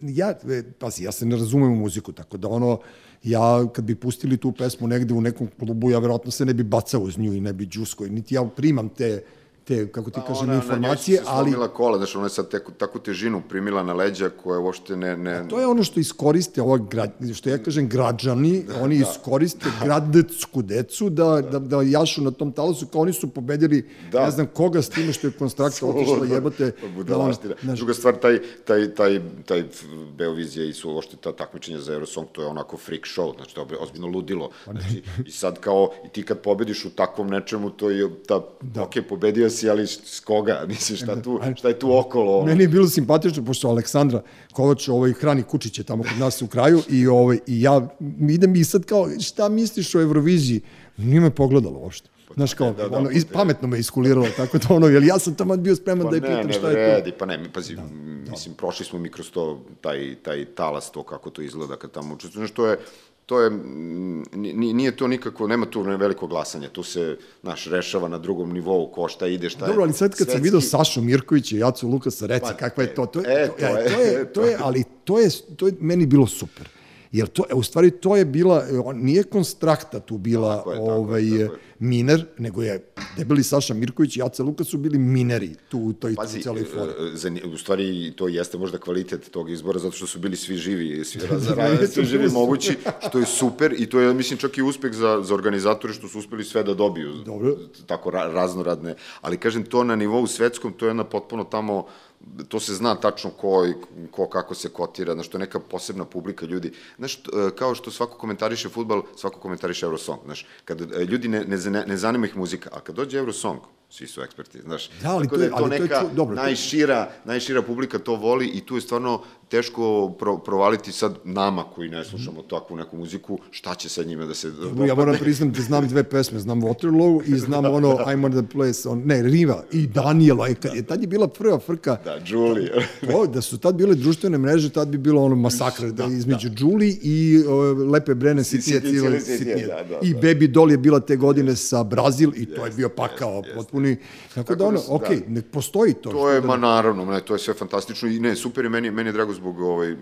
Speaker 1: ja, e, pazi, ja se ne razumem u muziku, tako da ono, ja kad bi pustili tu pesmu negde u nekom klubu, ja verovatno se ne bi bacao uz nju i ne bi džusko, i niti ja primam te, te kako ti kažem, informacije,
Speaker 3: ali...
Speaker 1: ali...
Speaker 3: Ona je kola, znaš, ona je sad teku, takvu težinu primila na leđa koja uopšte ne... ne...
Speaker 1: To je ono što iskoriste, ova grad, što ja kažem građani, da, oni iskoriste gradecku decu da, da, da jašu na tom talasu, kao oni su pobedili
Speaker 3: Da.
Speaker 1: ne znam koga s time što je konstrakta otišla jebate.
Speaker 3: Budalaština.
Speaker 1: Da, znaš,
Speaker 3: Druga stvar, taj, taj, taj, taj Beovizija i su uopšte ta takmičenja za Eurosong, to je onako freak show, znači to je ozbiljno ludilo. Znači, I sad kao, i ti kad pobediš u takvom nečemu, to je, ta, da. ok, pobedio si, ali s koga? Mislim, šta, tu, šta je tu okolo? Ono?
Speaker 1: Meni je bilo simpatično, pošto Aleksandra Kovač ovaj, hrani kučiće tamo kod nas u kraju i, ovaj, i ja idem i sad kao, šta misliš o Euroviziji? Nije me pogledalo uopšte. Znaš kao,
Speaker 3: da, da,
Speaker 1: ono,
Speaker 3: pa
Speaker 1: iz, pametno me iskuliralo, tako da ono, jer ja sam tamo bio spreman
Speaker 3: Pa
Speaker 1: da je
Speaker 3: ne,
Speaker 1: pitam šta je
Speaker 3: vredi,
Speaker 1: to.
Speaker 3: pa ne, mi, pazi, da, mislim, prošli smo mi kroz to, taj, taj talas, to kako to izgleda kad tamo učestvuješ, to je, to je, mm, ni- nije to nikako, nema tu veliko glasanje, tu se, znaš, rešava na drugom nivou, ko šta ide, šta je.
Speaker 1: Dobro, ali sad kad sam
Speaker 3: svetski-
Speaker 1: video Sašu Mirkovića i Jacu Lukasa, reci
Speaker 3: Pa,
Speaker 1: kakva je to, to je,
Speaker 3: e,
Speaker 1: to, je, to je, to je, ali to je, to je meni bilo super. Jer to, e, u stvari, to je bila, e, nije konstrakta tu bila
Speaker 3: Tako je, tako je,
Speaker 1: ovaj,
Speaker 3: tako je.
Speaker 1: miner, nego je debeli Saša Mirković i Jaca Lukas su bili mineri tu u toj,
Speaker 3: Pazi,
Speaker 1: celoj fori.
Speaker 3: e, za, nje- u stvari to jeste možda kvalitet tog izbora, zato što su bili svi živi, svi, raz, raz, svi živi mogući, što je super i to je, mislim, čak i uspeh za, za organizatore što su uspeli sve da dobiju.
Speaker 1: Dobro.
Speaker 3: Tako ra, raznoradne. Ali kažem, to na nivou svetskom, to je jedna potpuno tamo, to se zna tačno ko, ko kako se kotira, znaš, to je neka posebna publika ljudi. Znaš, e, kao što svako komentariše futbal, svako komentariše Eurosong, znaš, kad e, ljudi ne, ne, ne zanima ih muzika, a kad dođe Eurosong, svi su eksperti, znaš.
Speaker 1: Da, ali
Speaker 3: Tako
Speaker 1: to je-
Speaker 3: da
Speaker 1: ali to je
Speaker 3: neka
Speaker 1: ču- dobro, to-
Speaker 3: najšira, najšira publika to voli i tu je stvarno teško pro, provaliti sad nama koji ne slušamo takvu neku muziku, šta će sa njime da se
Speaker 1: Ja moram priznam da znam dve pesme, znam Waterloo i znam ono I'm on the place, on, ne, Riva i Daniela, e, kad je, tad je bila prva frka,
Speaker 3: Da, Julie.
Speaker 1: o, da su tad bile društvene mreže, tad bi bilo ono masakr da, između Julie i o, Lepe Brene Sitnije
Speaker 3: da, da,
Speaker 1: I
Speaker 3: da.
Speaker 1: Baby Doll je bila te godine sa Brazil i to je bio pakao
Speaker 3: jest.
Speaker 1: Potpuni. Tako, da ono,
Speaker 3: da
Speaker 1: okej,
Speaker 3: da.
Speaker 1: ne postoji to.
Speaker 3: To je,
Speaker 1: što
Speaker 3: ma
Speaker 1: da,
Speaker 3: naravno, ne, to je sve fantastično i ne, super je, meni, meni je drago zbog, ovaj,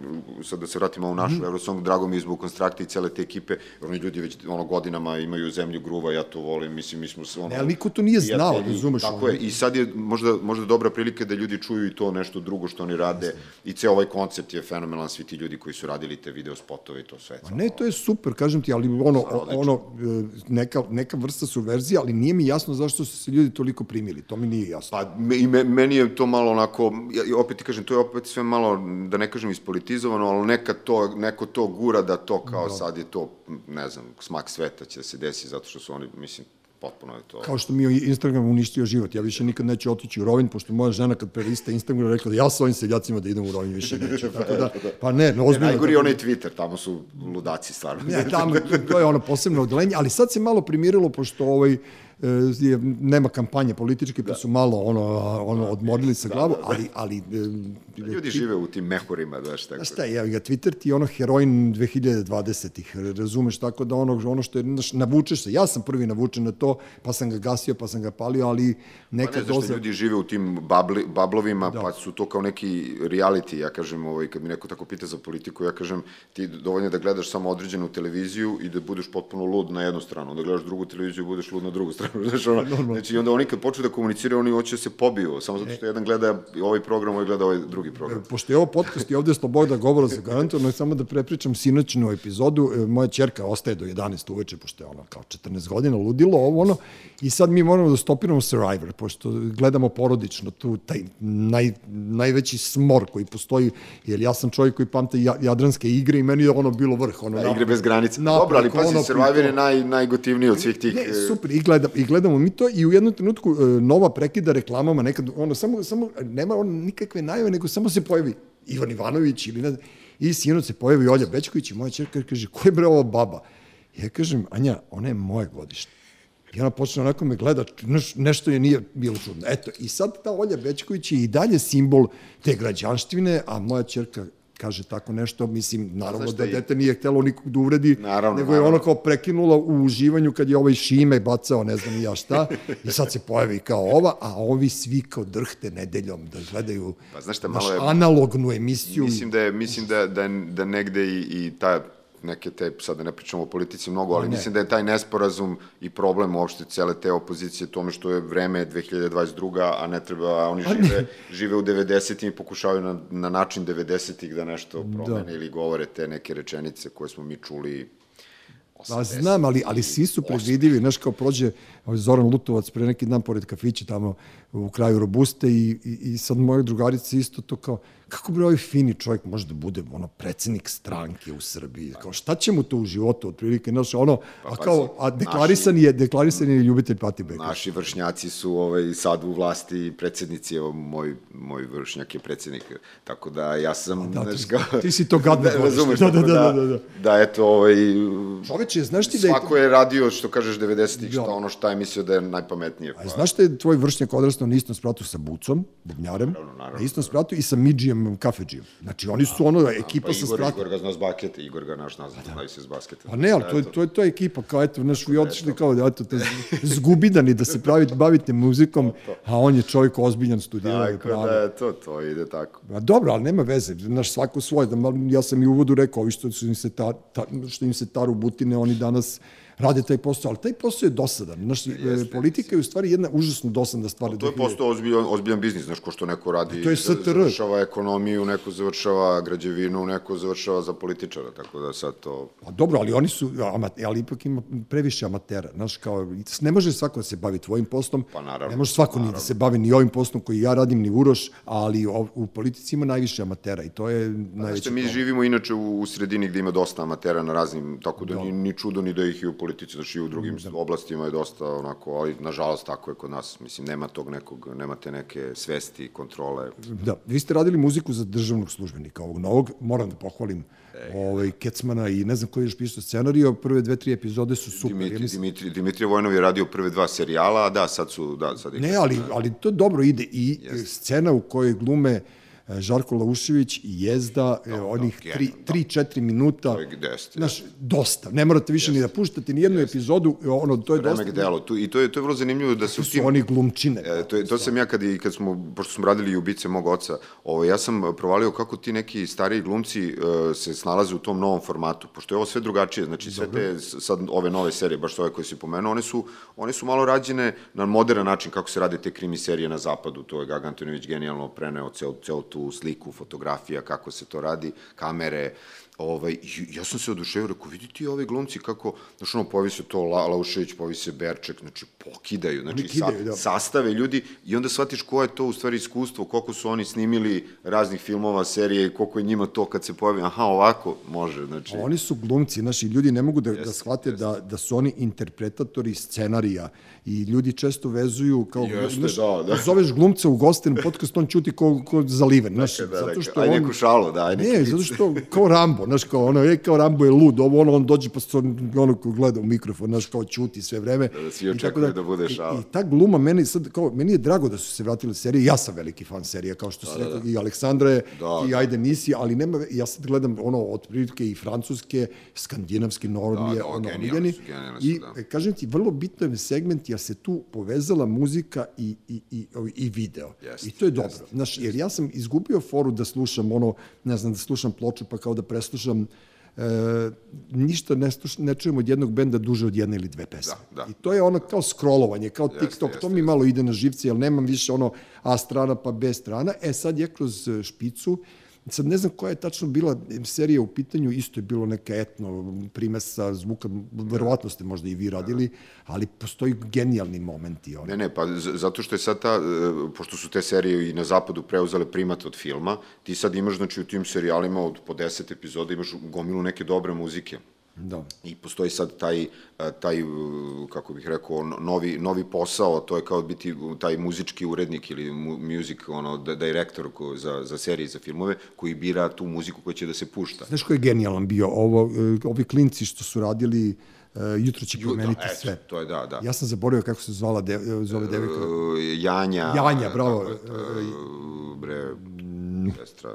Speaker 3: sad da se vratimo u našu mm. Eurosong, drago mi je zbog konstrakte i cele te ekipe, oni ljudi već ono godinama imaju zemlju gruva, ja to volim, mislim, mi smo se ono...
Speaker 1: Ne, ali niko to nije znao,
Speaker 3: prijatelji,
Speaker 1: razumeš,
Speaker 3: Tako
Speaker 1: ono.
Speaker 3: je, i sad je možda, možda dobra prilika da ljudi čuju i to nešto drugo što oni rade i ceo ovaj koncept je fenomenalan, svi ti ljudi koji su radili te video spotove i to sve.
Speaker 1: Ma Ne, to je super, kažem ti, ali ono, ono e, neka, neka vrsta subverzije, ali nije mi jasno zašto su se ljudi toliko primili, to mi nije jasno.
Speaker 3: Pa i me, meni je to malo onako, ja, opet ti kažem, to je opet sve malo, da ne kažem ispolitizovano, ali neka to, neko to gura da to kao sad je to, ne znam, smak sveta će da se desi zato što su oni, mislim, potpuno je to.
Speaker 1: Kao što mi je Instagram uništio život. Ja više nikad neću otići u Rovinj, pošto moja žena kad prelista Instagram rekla da ja sa ovim seljacima da idem u Rovinj više neću. Tako da, pa ne, no,
Speaker 3: Ne,
Speaker 1: ozbiljno.
Speaker 3: najgori je onaj Twitter, tamo su ludaci stvarno.
Speaker 1: Ne, tamo, to je ono posebno odelenje, ali sad se malo primirilo, pošto ovaj, je, nema kampanje političke, pa su malo ono, ono odmorili sa glavu, ali, ali e,
Speaker 3: Ljudi žive u tim mehurima, znaš, tako.
Speaker 1: A šta je, evo ga, Twitter ti je ono heroin 2020-ih, razumeš, tako da ono, ono što je, znaš, navučeš se, ja sam prvi navučen na to, pa sam ga gasio, pa sam ga palio, ali
Speaker 3: Pa
Speaker 1: neka
Speaker 3: ne, zašto
Speaker 1: doza...
Speaker 3: ljudi žive u tim babli, bablovima, da. pa su to kao neki reality, ja kažem, ovaj, kad mi neko tako pita za politiku, ja kažem, ti dovoljno da gledaš samo određenu televiziju i da budeš potpuno lud na jednu stranu, onda gledaš drugu televiziju i budeš lud na drugu stranu, znaš, ono, znači, i onda oni kad počnu da komuniciraju, oni hoće da se pobiju, samo zato što jedan gleda ovaj program, ovaj gleda ovaj drugi program.
Speaker 1: Pošto je ovo podcast i ovde je sloboda govora za garantovano, samo da prepričam sinoćnu epizodu, e, moja čerka ostaje do 11 uveče, pošto je ona kao 14 godina, ludilo, ovo ono, i sad mi moramo da stopiramo Survivor, pošto gledamo porodično tu, taj naj, najveći smor koji postoji, jer ja sam čovjek koji pamte ja- jadranske igre i meni je ono bilo vrh. Ono,
Speaker 3: Da, igre bez granica. Dobro, ali pazi,
Speaker 1: konopi,
Speaker 3: Survivor je naj, najgotivniji od svih tih...
Speaker 1: Ne,
Speaker 3: e,
Speaker 1: super, i, gledam, i gledamo mi to i u jednom trenutku e, Nova prekida reklamama, nekad, ono, samo, samo, nema ono nikakve najave, nego samo se pojavi Ivan Ivanović ili ne znam, i sinoć se pojavi Olja Bečković i moja čerka kaže, ko je bre ova baba? Ja kažem, Anja, ona je moje godište. I ona počne onako me gleda, neš, nešto je nije bilo čudno. Eto, i sad ta Olja Bečković je i dalje simbol te građanštvine, a moja čerka kaže tako nešto, mislim, naravno da dete nije htelo nikog da uvredi,
Speaker 3: Naravno,
Speaker 1: nego je ono
Speaker 3: naravno.
Speaker 1: kao prekinula u uživanju kad je ovaj Šime bacao ne znam ja šta i sad se pojavi kao ova, a ovi svi kao drhte nedeljom da gledaju
Speaker 3: Pa znaš šta, malo je-
Speaker 1: analognu emisiju.
Speaker 3: Mislim da je, mislim da, da, da negde i, i ta neke te, sad da ne pričamo o politici mnogo, ali
Speaker 1: ne.
Speaker 3: mislim da je taj nesporazum i problem uopšte cele te opozicije tome što je vreme 2022. a ne treba, a oni žive, žive u 90-im i pokušavaju na, na način 90-ih da nešto promene ili govore te neke rečenice koje smo mi čuli
Speaker 1: Pa
Speaker 3: 80
Speaker 1: znam, ali, ali svi su predvidivi, znaš kao prođe ovaj Zoran Lutovac pre neki dan pored kafića tamo u kraju Robuste i, i, i sad moja drugarica isto to kao, kako bi ovaj fini čovjek može da bude ono predsednik stranke u Srbiji, kao šta će mu to u životu otprilike, znaš, ono, a
Speaker 3: pazi,
Speaker 1: kao, a deklarisan je, deklarisan je ljubitelj Pati Beka.
Speaker 3: Naši vršnjaci su ovaj, sad u vlasti predsednici, evo, moj, moj vršnjak je predsednik, tako da ja sam...
Speaker 1: Da,
Speaker 3: znaš,
Speaker 1: ti-
Speaker 3: kao-
Speaker 1: ti si to gadno
Speaker 3: da, razumeš,
Speaker 1: Da, da,
Speaker 3: tako
Speaker 1: da, da, da.
Speaker 3: da, eto, ovaj,
Speaker 1: Čoveče, znaš ti da je...
Speaker 3: svako je radio, što kažeš, 90-ih, šta
Speaker 1: Da.
Speaker 3: ono šta je mislio da je najpametnije.
Speaker 1: A
Speaker 3: Pa,
Speaker 1: znaš da je tvoj vršnjak odrastao na istom spratu sa Bucom, bubnjarem,
Speaker 3: naravno,
Speaker 1: na istom spratu i sa Midžijem Kafedžijom. Znači, oni su ono, ekipa
Speaker 3: pa
Speaker 1: sa
Speaker 3: Igor,
Speaker 1: sprata.
Speaker 3: Igor ga zna s basketa, Igor ga naš nazva, znaju se s basketa.
Speaker 1: Pa ne, ali to je, to je to je ekipa, kao eto, znaš, vi otišli kao da, eto, te zgubidani da se pravite, bavite muzikom, a on je čovjek ozbiljan studirao je
Speaker 3: Tako
Speaker 1: pravo.
Speaker 3: da, to, to ide tako.
Speaker 1: A dobro, ali nema veze, znaš, svako svoje. Da, ja sam i u uvodu rekao, ovi što, su im se ta, ta, što im se taru butine, oni danas rade taj posao, ali taj posao je dosadan. Znaš, e, politika je u stvari jedna užasno dosadna stvar.
Speaker 3: To je postao ozbiljan, ozbiljan biznis, znaš, ko što neko radi,
Speaker 1: to je STR.
Speaker 3: završava ekonomiju, neko završava građevinu, neko završava za političara, tako da sad to...
Speaker 1: Pa dobro, ali oni su, ali ipak ima previše amatera, znaš, kao, ne može svako da se bavi tvojim poslom,
Speaker 3: Pa naravno,
Speaker 1: ne može svako ni da se bavi ni ovim poslom koji ja radim, ni Uroš, ali u politici ima najviše amatera i to je najveći
Speaker 3: Znaš, mi živimo inače u, u sredini gde ima dosta amatera na raznim, tako da ni, ni čudo ni da ih i u politici znači i u drugim da. oblastima je dosta onako, ali nažalost tako je kod nas. Mislim, nema tog nekog, nema te neke svesti, kontrole.
Speaker 1: Da, vi ste radili muziku za državnog službenika ovog novog, moram da pohvalim ovaj, Kecmana i ne znam koji je još pisao scenario, prve dve, tri epizode su super.
Speaker 3: Dimitri,
Speaker 1: ja
Speaker 3: mislim... Dimitri, Dimitri Vojnov je radio prve dva serijala, a da, sad su, da, sad je...
Speaker 1: Ne, ali, ali to dobro ide i yes. scena u kojoj glume uh, Žarko Laušević i Jezda, no, no, onih 3-4 minuta. To je
Speaker 3: gdest,
Speaker 1: znaš, dosta. Ne morate više yes. ni da puštate ni jednu yes. epizodu, ono, to je Remek dosta.
Speaker 3: delo. Tu, I to je, to je vrlo zanimljivo da
Speaker 1: se tim... su oni glumčine.
Speaker 3: E, to, je, to sam ja kad, i, kad smo, pošto smo radili i ubice mog oca, ovo, ja sam provalio kako ti neki stariji glumci uh, se snalaze u tom novom formatu, pošto je ovo sve drugačije, znači sve Dobro. te, sad ove nove serije, baš ove koje si pomenuo, one su, one su malo rađene na modern način kako se rade te krimi serije na zapadu, to je Gaga Antonijević genijalno preneo cel, cel tu sliku, fotografija, kako se to radi, kamere, ovaj, ja sam se oduševio, rekao, vidi ti ove glumci kako, znaš, ono, povise to La, Laušević, povise Berček, znači, pokidaju, znači, kidaju, sa, da. sastave ljudi i onda shvatiš ko je to u stvari iskustvo, koliko su oni snimili raznih filmova, serije, koliko je njima to kad se pojavi, aha, ovako, može, znači...
Speaker 1: Oni su glumci, znači, ljudi ne mogu da, jest, da shvate jest. da, da su oni interpretatori scenarija i ljudi često vezuju kao,
Speaker 3: Jeste, znaš, da, da.
Speaker 1: zoveš glumca u goste na podcast, on čuti ko, ko zaliven, znaš,
Speaker 3: da, zato što aj on... neku šalu, da, aj
Speaker 1: Ne, zato što, kao Rambo, znaš, kao ono, je kao Rambo je lud, ovo ono, on dođe pa se ono ko gleda u mikrofon, znaš, kao čuti sve vreme.
Speaker 3: Da, da svi očekuju da, da bude šala.
Speaker 1: I, I ta gluma, meni sad, kao, meni je drago da su se vratili serije, ja sam veliki fan serije, kao što da, se da, rekao, da. i Aleksandra je, da, i Ajde nisi, ali nema, ja sad gledam ono, od prilike i francuske, skandinavske normije, da, da, ono, omiljeni. I, da. kažem ti, vrlo bitno je segment, ja se tu povezala muzika i, i, i, i video. Jest, I to je dobro. Jest, Znaš, jer ja sam izgubio foru da slušam ono, ne znam, da slušam ploču pa kao da preslušam e, ništa ne, sluš, ne čujem od jednog benda duže od jedne ili dve pesme. Da, da. I to je ono kao scrollovanje, kao jeste, TikTok, jeste, to mi jeste. malo ide na živce, jer nemam više ono A strana pa B strana. E sad je kroz špicu Sad ne znam koja je tačno bila serija u pitanju, isto je bilo neka etno primesa zvuka, verovatno ste možda i vi radili, ali postoji genijalni momenti.
Speaker 3: Ono. Ne, ne, pa zato što je sad ta, e, pošto su te serije i na zapadu preuzele primat od filma, ti sad imaš, znači, u tim serijalima od po deset epizoda imaš gomilu neke dobre muzike.
Speaker 1: Da.
Speaker 3: I postoji sad taj, e, taj, e, kako bih rekao, novi, novi posao, to je kao biti taj muzički urednik ili music ono, director ko, za, za serije, za filmove, koji bira tu muziku koja će da se pušta.
Speaker 1: Znaš ko je genijalan bio? Ovo, e, ovi klinci što su radili jutro će promeniti da, sve.
Speaker 3: To je, da, da.
Speaker 1: Ja sam zaboravio kako se zvala de, zove devojka.
Speaker 3: Janja.
Speaker 1: Janja, bravo.
Speaker 3: Tako, bre, sestra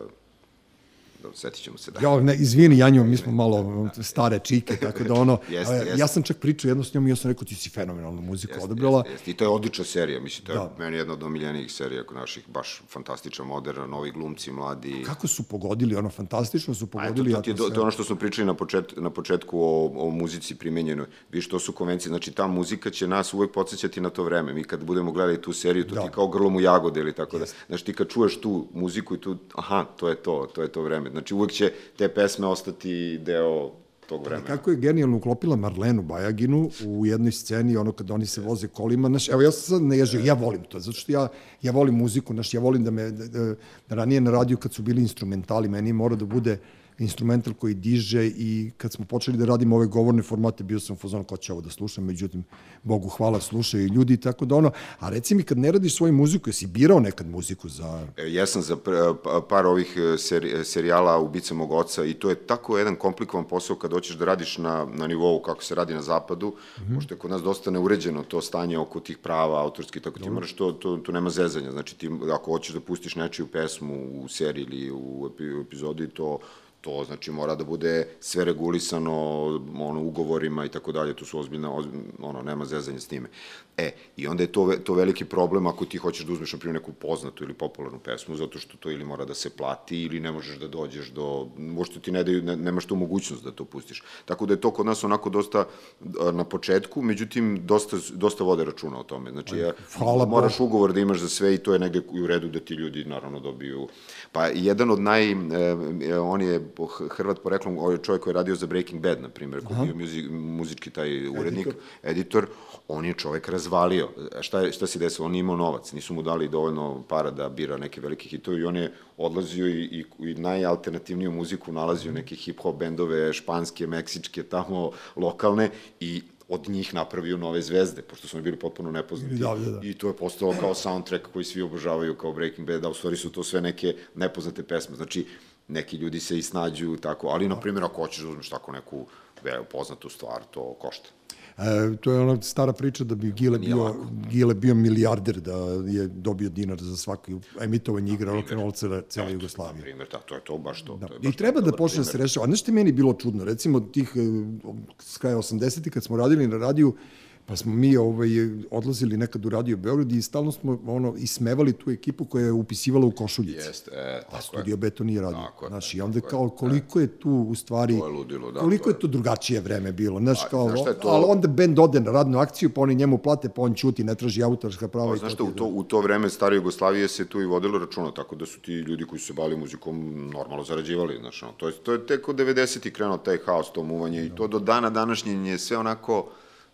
Speaker 3: da setit ćemo se da.
Speaker 1: Ja, ne, izvini, Janjo, mi smo malo stare čike, tako da ono, jeste, jeste. ja sam čak pričao jedno s njom i ja sam rekao ti si fenomenalnu muziku jeste, odabrala. Jeste,
Speaker 3: jeste. I to je odlična serija, mislim, to je da. meni jedna od omiljenijih serija kod naših, baš fantastična, moderna, novi glumci, mladi.
Speaker 1: Kako su pogodili, ono, fantastično su pogodili.
Speaker 3: A eto, to, to, to, to je ono što smo pričali na, počet, na početku o, o muzici primenjenoj. Viš, to su konvencije, znači ta muzika će nas uvek podsjećati na to vreme. Mi kad budemo gledali tu seriju, to da. ti kao grlom u jagode ili tako da. Znači ti kad čuješ tu muziku i tu, aha, to je to, to je to vreme. Znači uvek će te pesme ostati deo tog vremena.
Speaker 1: Kako je genijalno uklopila Marlenu Bajaginu u jednoj sceni, ono kad oni se voze kolima, znaš, evo ja sam sad ne ježio, ja volim to, zato što ja, ja volim muziku, znaš, ja volim da me, da, da, ranije na radiju kad su bili instrumentali, meni mora da bude instrumental koji diže i kad smo počeli da radimo ove govorne formate, bio sam fazon ko će ovo da slušam, međutim, Bogu hvala, slušaju ljudi i tako da ono, a reci mi kad ne radiš svoju muziku, jesi birao nekad muziku za...
Speaker 3: E, ja sam za pa, par ovih e, seri, serijala Ubica mog oca i to je tako jedan komplikovan posao kad hoćeš da radiš na, na nivou kako se radi na zapadu, mm -hmm. pošto je kod nas dosta neuređeno to stanje oko tih prava autorskih, tako ti Dobre. moraš to, to, to nema zezanja, znači ti ako hoćeš da pustiš nečiju pesmu u seriji ili u epizodi, to to znači mora da bude sve regulisano ono ugovorima i tako dalje to su ozbiljna ono nema zezanja s time. E i onda je to to veliki problem ako ti hoćeš da uzmeš na primjer neku poznatu ili popularnu pesmu zato što to ili mora da se plati ili ne možeš da dođeš do možda ti ne daju ne, nemaš tu mogućnost da to pustiš. Tako da je to kod nas onako dosta na početku međutim dosta dosta vode računa o tome. Znači ja, Hvala moraš ugovor da imaš za sve i to je negde u redu da ti ljudi naravno dobiju pa jedan od naj e, on je Hrvat poreklom, ovaj čovjek koji je radio za Breaking Bad, na primjer, koji je bio muzi, muzički taj urednik, editor. editor, on je čovjek razvalio. Šta, je, šta se desilo? On nije imao novac, nisu mu dali dovoljno para da bira neke velike hitove i on je odlazio i, i, i najalternativniju muziku nalazio neke hip-hop bendove, španske, meksičke, tamo lokalne i od njih napravio nove zvezde, pošto su oni bili potpuno nepoznati.
Speaker 1: Da, da, da.
Speaker 3: I to je postalo kao soundtrack koji svi obožavaju kao Breaking Bad, a u stvari su to sve neke nepoznate pesme. Znači, neki ljudi se i snađu tako, ali, na primjer, ako hoćeš da uzmeš tako neku poznatu stvar, to košta.
Speaker 1: E, to je ona stara priča da bi Gile bio. Gile bio milijarder, da je dobio dinar za svako emitovanje igre rock'n'roll cele, cele
Speaker 3: Na
Speaker 1: Jugoslavije.
Speaker 3: primjer, da, to je to, baš to.
Speaker 1: Da.
Speaker 3: to je
Speaker 1: I
Speaker 3: baš
Speaker 1: treba da počne da se
Speaker 3: primer.
Speaker 1: rešava. A Znaš što je meni bilo čudno? Recimo, tih, e, s kraja 80. kad smo radili na radiju, pa smo mi ovaj, odlazili nekad u Radio Beograd i stalno smo ono, ismevali tu ekipu koja je upisivala u košuljici.
Speaker 3: Jeste, e,
Speaker 1: A
Speaker 3: tako je.
Speaker 1: Studio B to nije radio.
Speaker 3: Tako je,
Speaker 1: Znaš, i onda
Speaker 3: je.
Speaker 1: kao koliko je tu u stvari...
Speaker 3: To je ludilo, da,
Speaker 1: Koliko
Speaker 3: to
Speaker 1: je
Speaker 3: je-
Speaker 1: to drugačije vreme bilo. Znaš,
Speaker 3: A,
Speaker 1: kao,
Speaker 3: znaš je to?
Speaker 1: ali onda bend ode na radnu akciju, pa oni njemu plate, pa on ćuti, ne traži autorska prava.
Speaker 3: Pa, znaš
Speaker 1: to
Speaker 3: šta,
Speaker 1: ti
Speaker 3: u
Speaker 1: je
Speaker 3: to, u to vreme stare Jugoslavije se tu i vodilo računa, tako da su ti ljudi koji su se bavili muzikom normalno zarađivali, znaš, ono, to je, to je tek od 90. krenuo taj haos, to muvanje i to do dana današnje je sve onako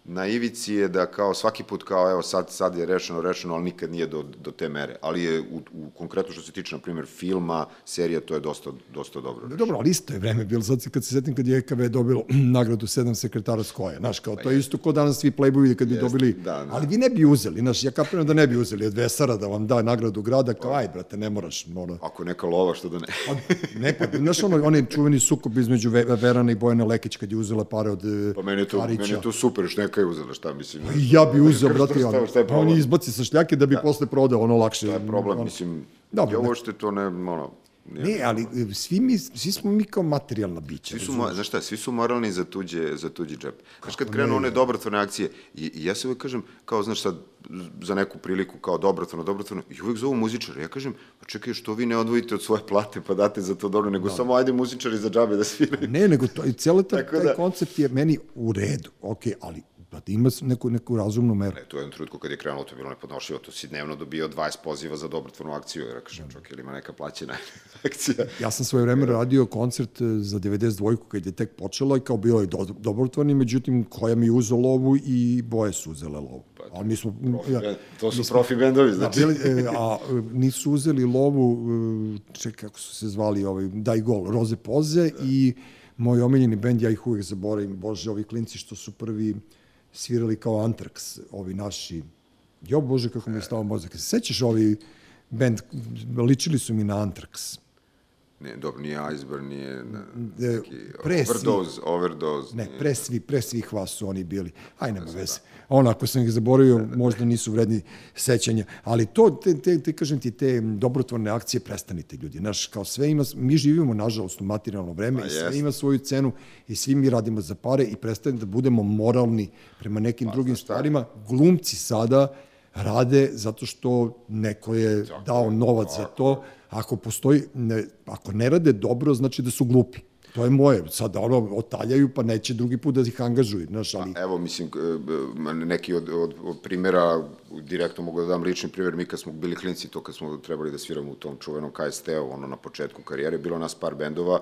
Speaker 3: na ivici je da kao svaki put kao evo sad, sad je rešeno, rešeno, ali nikad nije do, do te mere. Ali je u, u konkretno što se tiče, na primjer, filma, serija, to je dosta, dosta dobro. rešeno.
Speaker 1: Dobro, ali isto je vreme bilo. Sad se, kad se setim kad je EKB dobilo nagradu sedam sekretara Skoje. Znaš, kao, to je isto ko danas svi playboyi kad bi
Speaker 3: Pa Jeste,
Speaker 1: dobili.
Speaker 3: da, da.
Speaker 1: Ali vi ne bi uzeli, znaš, ja kapiram da ne bi uzeli od Vesara da vam da nagradu grada, kao, aj, brate, ne moraš, mora.
Speaker 3: Ako neka lova, što da ne.
Speaker 1: Pa, ne, pa, znaš, ono, onaj čuveni sukob između Ve- Verana i Bojana Lekić kad je uzela pare od
Speaker 3: Pa meni je to, meni je to super, što neka je uzela, šta mislim.
Speaker 1: Ja bi uzeo, brate,
Speaker 3: šta je
Speaker 1: pa on je izbaci sa šljake da bi posle prodao ono lakše.
Speaker 3: To je problem,
Speaker 1: ono.
Speaker 3: mislim,
Speaker 1: Dobro,
Speaker 3: ja
Speaker 1: ne-
Speaker 3: uopšte to ne, ono, nije-
Speaker 1: Ne, ali e, svi, mi, svi smo mi kao materijalna bića.
Speaker 3: Svi su, mo- znaš šta, svi su moralni za tuđe, za tuđi džep. Znaš, kad krenu one dobrotvorne akcije, i, i ja se uvek kažem, kao, znaš, sad, za neku priliku, kao dobrotvorno, dobrotvorno, i uvek zovu muzičare. Ja kažem, pa čekaj, što vi ne odvojite od svoje plate, pa date za to dobro, nego samo ajde muzičari za džabe da sviraju.
Speaker 1: Ne, nego to, i cijeli taj,
Speaker 3: Tako
Speaker 1: taj
Speaker 3: da-
Speaker 1: koncept je meni u redu, ok, ali da ima s- neku, neku razumnu meru.
Speaker 3: Ne, to je jednom trenutku kad je krenulo, to je bilo nepodnošljivo, to si dnevno dobio 20 poziva za dobrotvornu akciju, ja kažem, čovjek, ili ima neka plaćena akcija?
Speaker 1: Ja sam svoje vreme radio koncert e, za 92-ku kad je tek počela i kao bio je do, dobrotvorni, međutim koja mi je uzeo lovu i boje su uzele lovu. A mi smo... Ja,
Speaker 3: E, To su profi bendovi,
Speaker 1: Da,
Speaker 3: znači.
Speaker 1: bili, e, a e, nisu uzeli lovu, čekaj kako su se zvali, ovaj, Daj gol, Roze Poze i moj omiljeni bend, ja ih uvijek zaboravim, bože, ovi klinci što su prvi svirali kao Antrax, ovi naši, jo bože kako mi je stao mozak, se sećaš ovi bend, ličili su mi na Antrax,
Speaker 3: Ne, dobro, nije Iceberg, nije
Speaker 1: E,
Speaker 3: neki
Speaker 1: pre svi-
Speaker 3: overdose, overdose.
Speaker 1: Ne,
Speaker 3: nije.
Speaker 1: pre, svi, pre svih vas su oni bili. Aj, nema veze. Ono, ako sam ih zaboravio, možda nisu vredni sećanja. Ali to, te, te, te, kažem ti, te dobrotvorne akcije, prestanite ljudi. Znaš, kao sve ima, mi živimo, nažalost, u materijalno vreme
Speaker 3: Pa
Speaker 1: i sve
Speaker 3: jest.
Speaker 1: ima svoju cenu i svi mi radimo za pare i prestanite da budemo moralni prema nekim drugim
Speaker 3: znaš šta?
Speaker 1: stvarima. Glumci sada rade zato što neko je dao novac za to. Ako postoji, ne, ako ne rade dobro, znači da su glupi. To je moje. Sad ono, otaljaju, pa neće drugi put da ih angažuju. Znaš, ali...
Speaker 3: Evo, mislim, b- neki od, od, od primjera, direktno mogu da dam lični primjer, mi kad smo bili klinci, to kad smo trebali da sviramo u tom čuvenom KST-u, ono na početku karijere, bilo nas par bendova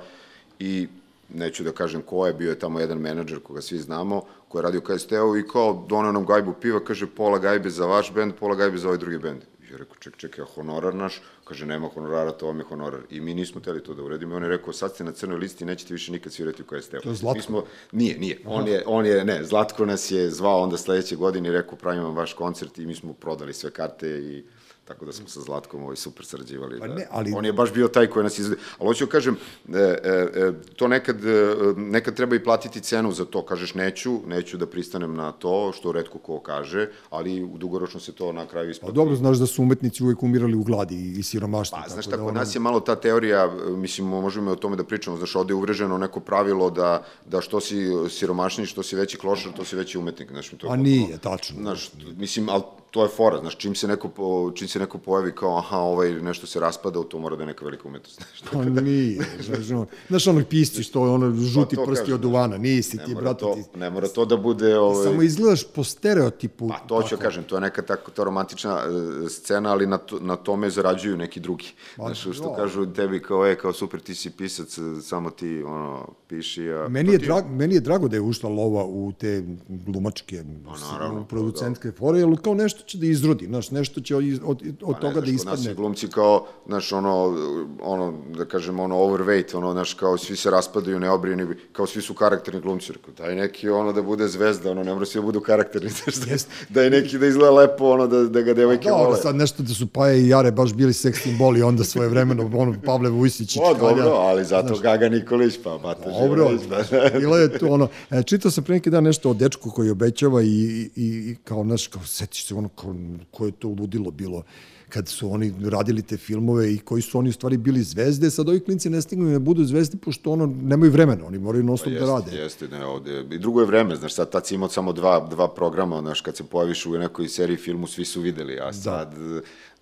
Speaker 3: i neću da kažem ko je, bio je tamo jedan menadžer koga svi znamo, koji je radio KST-u i kao donao nam gajbu piva, kaže pola gajbe za vaš bend, pola gajbe za ovaj drugi bend. I ja rekao, ček, čekaj, a honorar naš? Kaže, nema honorara, to vam je honorar. I mi nismo teli to da uredimo. I on je rekao, sad ste na crnoj listi, nećete više nikad svirati u KST-u.
Speaker 1: To je Zlatko?
Speaker 3: Mi smo, nije, nije. On je, on je, ne, Zlatko nas je zvao onda sledeće godine i rekao, pravimo vam vaš koncert i mi smo prodali sve karte i tako da smo sa Zlatkom ovaj super sarađivali.
Speaker 1: Pa
Speaker 3: da.
Speaker 1: ne, ali-
Speaker 3: On je baš bio taj koji nas izvede. Ali hoću da kažem, e, e, e, to nekad, e, nekad treba i platiti cenu za to. Kažeš, neću, neću da pristanem na to, što redko ko kaže, ali dugoročno se to na kraju
Speaker 1: Pa
Speaker 3: isplati.
Speaker 1: dobro, znaš da su umetnici uvek umirali u gladi i, siromaštvu.
Speaker 3: Pa, znaš
Speaker 1: tako
Speaker 3: šta,
Speaker 1: da ono-
Speaker 3: nas je malo ta teorija, mislim, možemo o tome da pričamo, znaš, ovde je uvreženo neko pravilo da, da što si siromašniji, što si veći klošar, to si veći umetnik, znaš, mi to
Speaker 1: A
Speaker 3: potpuno-
Speaker 1: nije, tačno.
Speaker 3: Znaš, mislim, ali to je fora, znaš, čim se neko, čim se neko pojavi kao, aha, ovaj nešto se raspada, to mora da je neka velika umetnost, znaš.
Speaker 1: Pa nije, znaš, ono, znaš onog pisci što je ono žuti
Speaker 3: Pa
Speaker 1: prsti
Speaker 3: kažem,
Speaker 1: od duvana, nisi ti, brate,
Speaker 3: to,
Speaker 1: ti,
Speaker 3: ne mora to da bude... Ovaj,
Speaker 1: samo izgledaš po stereotipu.
Speaker 3: Pa to ću da kažem, to je neka tako to romantična e, scena, ali na, to, na tome zarađuju neki drugi. Znaš, što
Speaker 1: da.
Speaker 3: kažu tebi kao, e, kao super, ti si pisac, samo ti, ono, piši, a...
Speaker 1: Meni je, drag, meni je drago da je ušla lova u te glumačke,
Speaker 3: Pa naravno,
Speaker 1: u producentske fore, jer kao nešto će da izrodi, znaš, nešto će od, od, od
Speaker 3: Pa
Speaker 1: toga da
Speaker 3: ne, znaš, kod nas
Speaker 1: ispadne.
Speaker 3: su glumci kao, znaš, ono, ono, da kažem, ono, overweight, ono, znaš, kao svi se raspadaju, neobrijeni, kao svi su karakterni glumci. Rekao, daj neki, ono, da bude zvezda, ono, ne mora svi da budu karakterni, znaš, da, daj neki da izgleda lepo, ono, da, da ga devojke
Speaker 1: Dobro,
Speaker 3: vole.
Speaker 1: sad nešto da su Paja i Jare baš bili seks simboli, onda svoje vremeno, ono, Pavle Vujsić i
Speaker 3: O,
Speaker 1: Čkalja.
Speaker 3: dobro, ali zato Gaga Nikolić, pa Bata
Speaker 1: Dobro,
Speaker 3: Živović, pa,
Speaker 1: bilo je to ono, e, čitao sam pre neki dan nešto o dečku koji obećava i, i, i kao, znaš, kao, setiš se ono, kao, koje je to ludilo bilo kad su oni radili te filmove i koji su oni u stvari bili zvezde, sad ovi klinci ne stignu da budu zvezde, pošto ono, nemaju vremena, oni moraju non stop da rade.
Speaker 3: Jeste, ne, ovde, i drugo je vreme, znaš, sad tad si imao samo dva, dva programa, znaš, kad se pojaviš u nekoj seriji filmu, svi su videli,
Speaker 1: Da.
Speaker 3: a sad,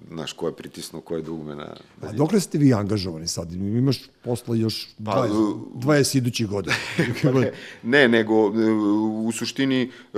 Speaker 3: znaš, ko je pritisnuo, ko je dugme na...
Speaker 1: A dokle ste vi angažovani sad? Imaš posla još 20,
Speaker 3: u-
Speaker 1: 20 idućih godina.
Speaker 3: Ne, nego e, u suštini e,